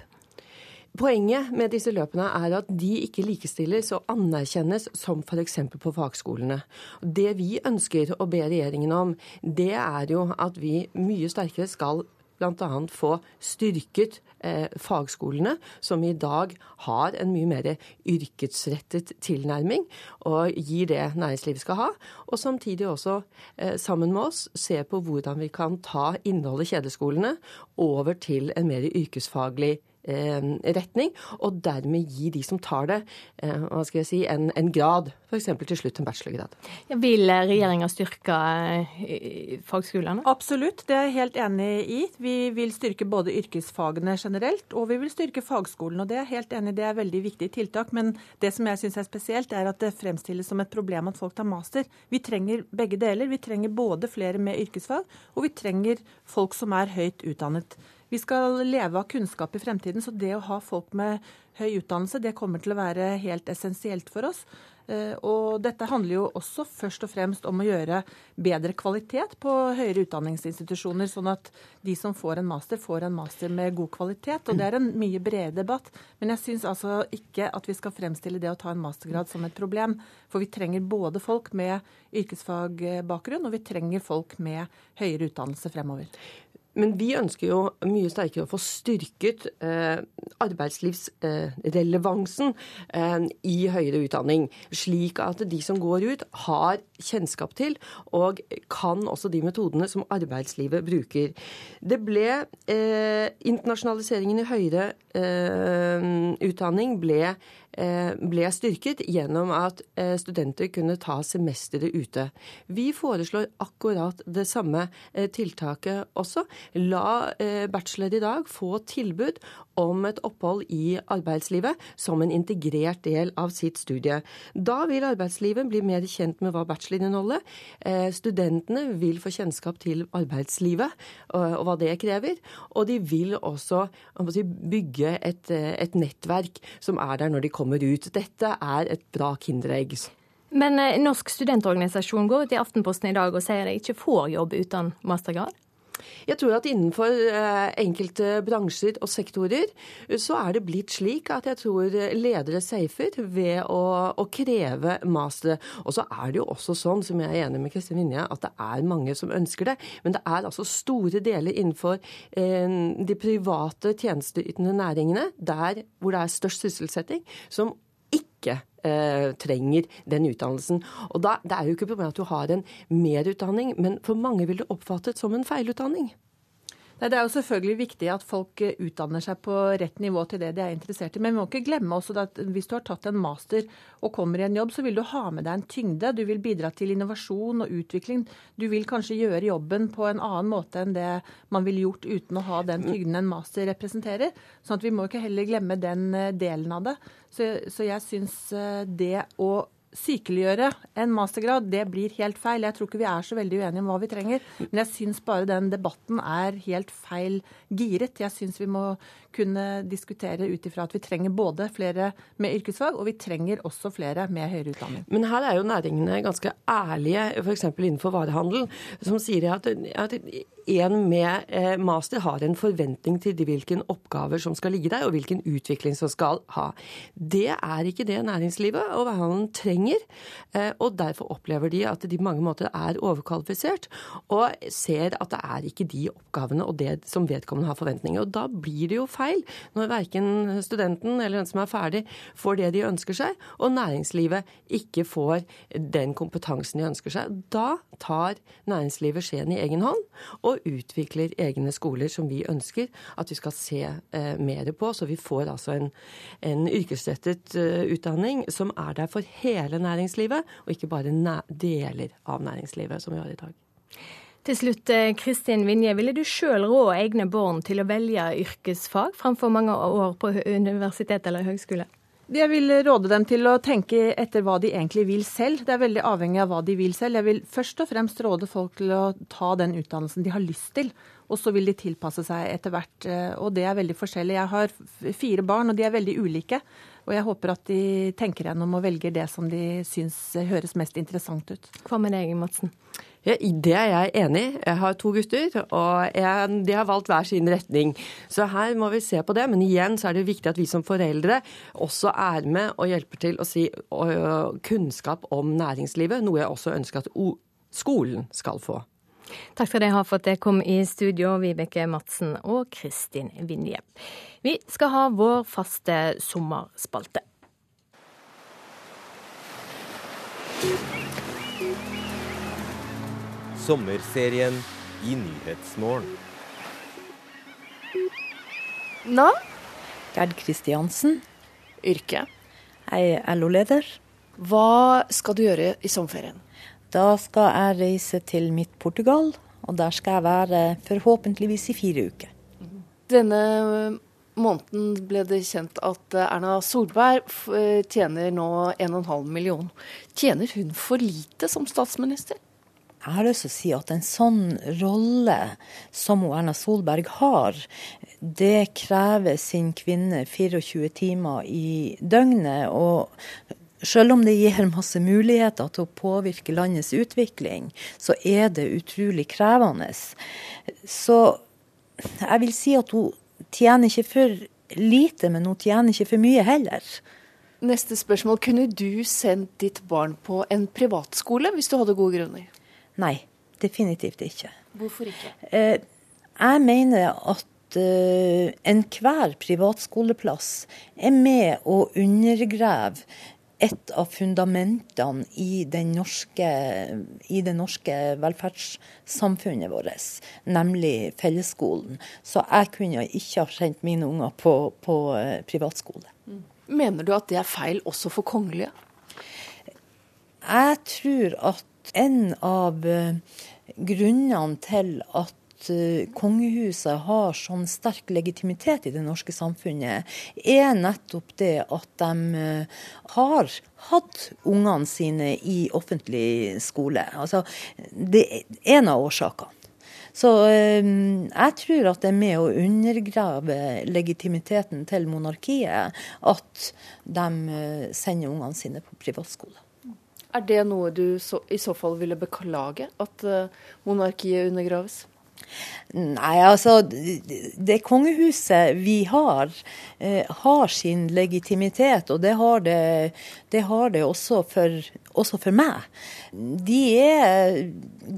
Poenget med disse løpene er at de ikke likestilles og anerkjennes som f.eks. på fagskolene. Det vi ønsker å be regjeringen om, det er jo at vi mye sterkere skal bl.a. få styrket eh, fagskolene, som i dag har en mye mer yrkesrettet tilnærming, og gir det næringslivet skal ha. Og samtidig også, eh, sammen med oss, se på hvordan vi kan ta innholdet i kjedeskolene over til en mer yrkesfaglig Eh, retning, og dermed gi de som tar det, eh, hva skal jeg si, en, en grad, f.eks. til slutt en bachelorgrad. Ja, vil regjeringa styrke eh, fagskolene? Absolutt, det er jeg helt enig i. Vi vil styrke både yrkesfagene generelt, og vi vil styrke fagskolen. og Det er jeg helt enig i, det er veldig viktige tiltak. Men det som jeg syns er spesielt, er at det fremstilles som et problem at folk tar master. Vi trenger begge deler. Vi trenger både flere med yrkesfag, og vi trenger folk som er høyt utdannet. Vi skal leve av kunnskap i fremtiden, så det å ha folk med høy utdannelse, det kommer til å være helt essensielt for oss. Eh, og dette handler jo også først og fremst om å gjøre bedre kvalitet på høyere utdanningsinstitusjoner, sånn at de som får en master, får en master med god kvalitet. Og det er en mye bredere debatt. Men jeg syns altså ikke at vi skal fremstille det å ta en mastergrad som et problem. For vi trenger både folk med yrkesfagbakgrunn, og vi trenger folk med høyere utdannelse fremover. Men vi ønsker jo mye sterkere å få styrket eh, arbeidslivsrelevansen eh, i høyere utdanning, slik at de som går ut, har kjennskap til og kan også de metodene som arbeidslivet bruker. Det ble eh, Internasjonaliseringen i høyere eh, utdanning ble ble styrket gjennom at eh, studenter kunne ta semesteret ute. Vi foreslår akkurat det samme eh, tiltaket også. La bachelor i dag få tilbud om et opphold i arbeidslivet som en integrert del av sitt studie. Da vil arbeidslivet bli mer kjent med hva bachelor inneholder. Studentene vil få kjennskap til arbeidslivet og hva det krever. Og de vil også bygge et nettverk som er der når de kommer kommer ut. Dette er et bra kinderegg. Men eh, Norsk studentorganisasjon går ut i Aftenposten i dag og sier de ikke får jobb uten mastergrad? Jeg tror at innenfor eh, enkelte bransjer og sektorer så er det blitt slik at jeg tror ledere safer ved å, å kreve master. Og så er det jo også sånn, som jeg er enig med Kristin Vinje, at det er mange som ønsker det. Men det er altså store deler innenfor eh, de private tjenesteytende næringene, der hvor det er størst sysselsetting, som ikke eh, trenger den utdannelsen. Og da, Det er jo ikke problemet at du har en merutdanning, men for mange vil det oppfattes som en feilutdanning. Nei, Det er jo selvfølgelig viktig at folk eh, utdanner seg på rett nivå til det de er interessert i. Men vi må ikke glemme også at hvis du har tatt en master og kommer i en jobb, så vil du ha med deg en tyngde. Du vil bidra til innovasjon og utvikling. Du vil kanskje gjøre jobben på en annen måte enn det man ville gjort uten å ha den tyngden en master representerer. Sånn at vi må ikke heller glemme den eh, delen av det. Så, så jeg syns eh, det å sykeliggjøre en mastergrad, det blir helt feil. Jeg tror ikke vi er så veldig uenige om hva vi trenger. Men jeg syns bare den debatten er helt feil giret. Jeg syns vi må kunne diskutere ut ifra at vi trenger både flere med yrkesfag, og vi trenger også flere med høyere utdanning. Men her er jo næringene ganske ærlige, f.eks. innenfor varehandel, som sier at, at en med eh, master har en forventning til hvilke oppgaver som skal ligge der, og hvilken utvikling som skal ha. Det er ikke det næringslivet og trenger trenger. Eh, og derfor opplever de at de på mange måter er overkvalifisert, og ser at det er ikke de oppgavene og det som vedkommende har forventninger. Og da blir det jo feil når verken studenten eller den som er ferdig, får det de ønsker seg, og næringslivet ikke får den kompetansen de ønsker seg. Da tar næringslivet skjeen i egen hånd og utvikler egne skoler som vi ønsker at vi skal se eh, mer på. Så vi får altså en, en yrkesrettet uh, utdanning som er der for hele næringslivet, og ikke bare deler av næringslivet, som vi har i dag. Til slutt, eh, Kristin Vinje, ville du sjøl rå egne barn til å velge yrkesfag framfor mange år på universitet eller høgskole? Jeg vil råde dem til å tenke etter hva de egentlig vil selv. Det er veldig avhengig av hva de vil selv. Jeg vil først og fremst råde folk til å ta den utdannelsen de har lyst til. Og så vil de tilpasse seg etter hvert. Eh, og det er veldig forskjellig. Jeg har fire barn, og de er veldig ulike. Og jeg håper at de tenker gjennom og velger det som de syns høres mest interessant ut. Hva med deg, Madsen? Ja, det er jeg enig i. Jeg har to gutter, og jeg, de har valgt hver sin retning. Så her må vi se på det. Men igjen så er det viktig at vi som foreldre også er med og hjelper til å si kunnskap om næringslivet, noe jeg også ønsker at skolen skal få. Takk skal dere ha for at dere kom i studio, Vibeke Madsen og Kristin Vinje. Vi skal ha vår faste sommerspalte. Sommerserien i Nyhetsmorgen. Navn? Gerd Kristiansen. Yrke? Jeg er LO-leder. Hva skal du gjøre i sommerferien? Da skal jeg reise til midt Portugal, og der skal jeg være forhåpentligvis i fire uker. Denne måneden ble det kjent at Erna Solberg tjener nå 1,5 million. Tjener hun for lite som statsminister? Jeg har lyst til å si at en sånn rolle som Erna Solberg har, det krever sin kvinne 24 timer i døgnet. Og selv om det gir masse muligheter til å påvirke landets utvikling, så er det utrolig krevende. Så jeg vil si at hun tjener ikke for lite, men hun tjener ikke for mye heller. Neste spørsmål. Kunne du sendt ditt barn på en privatskole hvis du hadde gode grunner? Nei, definitivt ikke. Hvorfor ikke? Eh, jeg mener at uh, enhver privatskoleplass er med å undergrave et av fundamentene i, norske, i det norske velferdssamfunnet vårt, nemlig fellesskolen. Så jeg kunne ikke ha sendt mine unger på, på uh, privatskole. Mm. Mener du at det er feil også for kongelige? Jeg tror at en av uh, grunnene til at Eh, kongehuset har sånn sterk legitimitet i det norske samfunnet, er nettopp det at de eh, har hatt ungene sine i offentlig skole. Altså, det er en av årsakene. Så eh, jeg tror at det er med å undergrave legitimiteten til monarkiet at de sender ungene sine på privatskole. Er det noe du så, i så fall ville beklage, at monarkiet undergraves? Nei, altså Det kongehuset vi har, eh, har sin legitimitet, og det har det, det, har det også, for, også, for, meg. De er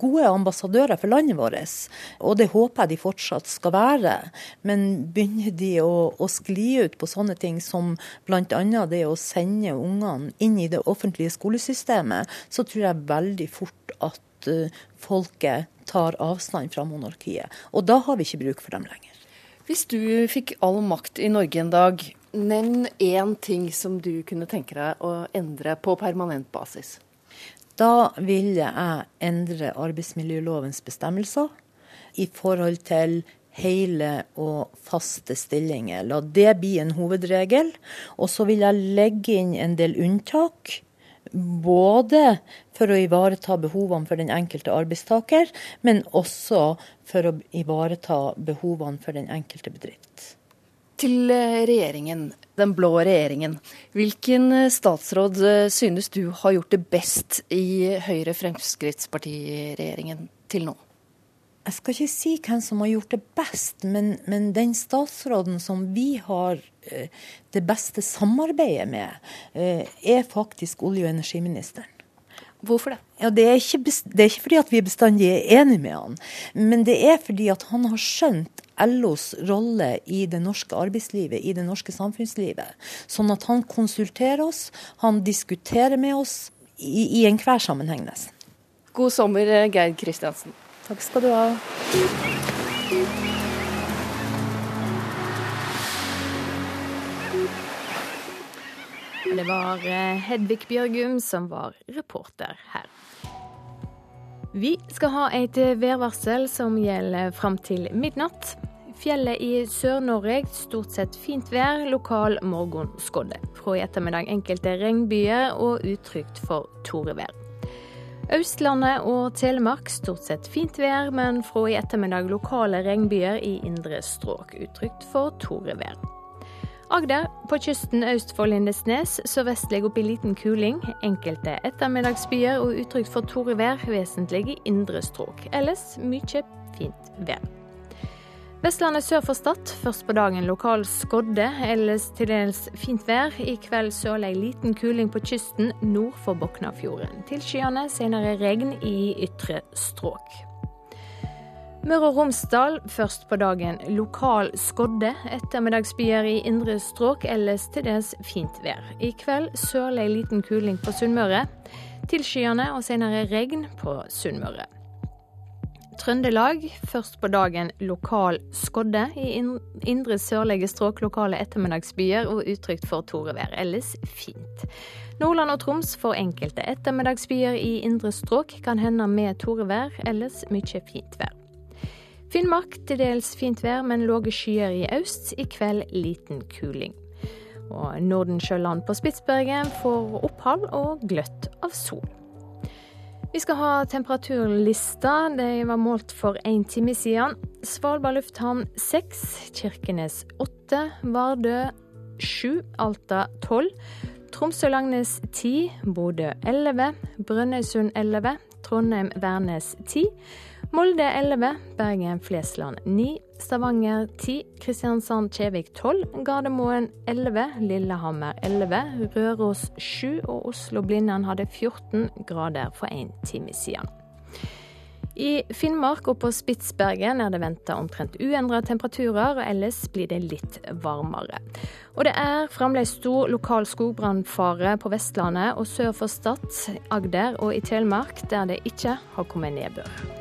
gode ambassadører for landet vårt, og det håper jeg de fortsatt skal være. Men begynner de å, å skli ut på sånne ting som bl.a. det å sende ungene inn i det offentlige skolesystemet, så tror jeg veldig fort at uh, folket tar avstand fra monarkiet. Og da har vi ikke bruk for dem lenger. Hvis du fikk all makt i Norge en dag, nevn én ting som du kunne tenke deg å endre på permanent basis. Da ville jeg endre arbeidsmiljølovens bestemmelser i forhold til hele og faste stillinger. La det bli en hovedregel. Og så vil jeg legge inn en del unntak både for å ivareta behovene for den enkelte arbeidstaker, men også for å ivareta behovene for den enkelte bedrift. Til eh, regjeringen, den blå regjeringen. Hvilken eh, statsråd eh, synes du har gjort det best i Høyre-Fremskrittsparti-regjeringen til nå? Jeg skal ikke si hvem som har gjort det best, men, men den statsråden som vi har eh, det beste samarbeidet med, eh, er faktisk olje- og energiministeren. Hvorfor det? Ja, det, er ikke, det er ikke fordi at vi bestandig er enige med han, men det er fordi at han har skjønt LOs rolle i det norske arbeidslivet, i det norske samfunnslivet. Sånn at han konsulterer oss, han diskuterer med oss i, i enhver sammenheng nesten. God sommer, Geir Kristiansen. Takk skal du ha. Det var eh, Hedvig Bjørgum som var reporter her. Vi skal ha et værvarsel som gjelder fram til midnatt. Fjellet i Sør-Norge stort sett fint vær, lokal morgenskodde. Fra i ettermiddag enkelte regnbyger og utrygt for torevær. Østlandet og Telemark stort sett fint vær, men fra i ettermiddag lokale regnbyger i indre strøk. Utrygt for torevær. Agder på kysten øst for Lindesnes sørvestlig opp i liten kuling. Enkelte ettermiddagsbyer og utrygt for torevær, vesentlig i indre strøk. Ellers mye fint vær. Vestlandet sør for Stad. Først på dagen lokal skodde, ellers til dels fint vær. I kveld sørlig liten kuling på kysten nord for Boknafjorden. Tilskyende, senere regn i ytre stråk. Møre og Romsdal først på dagen lokal skodde. Ettermiddagsbyer i indre stråk, ellers til dels fint vær. I kveld sørlig liten kuling på Sunnmøre. Tilskyende og senere regn på Sunnmøre. Trøndelag. Først på dagen lokal skodde. I indre sørlige strøk lokale ettermiddagsbyer og utrygt for torevær. Ellers fint. Nordland og Troms får enkelte ettermiddagsbyer i indre strøk. Kan hende med torevær, ellers mye fint vær. Finnmark til dels fint vær, men lave skyer i øst. I kveld liten kuling. Og Nordensjøland på Spitsbergen får opphold og gløtt av sol. Vi skal ha temperaturlista. De var målt for én time siden. Svalbard lufthavn seks, Kirkenes åtte, Vardø sju, Alta tolv. Tromsø-Langnes ti, Bodø elleve, Brønnøysund elleve, Trondheim-Værnes ti. Molde 11, Bergen-Flesland 9, Stavanger 10, Kristiansand-Kjevik 12, Gardermoen 11, Lillehammer 11, Røros 7 og Oslo-Blindern hadde 14 grader for en time siden. I Finnmark og på Spitsbergen er det venta omtrent uendra temperaturer, og ellers blir det litt varmere. Og det er fremdeles stor lokal skogbrannfare på Vestlandet og sør for Stad, Agder og i Telemark, der det ikke har kommet nedbør.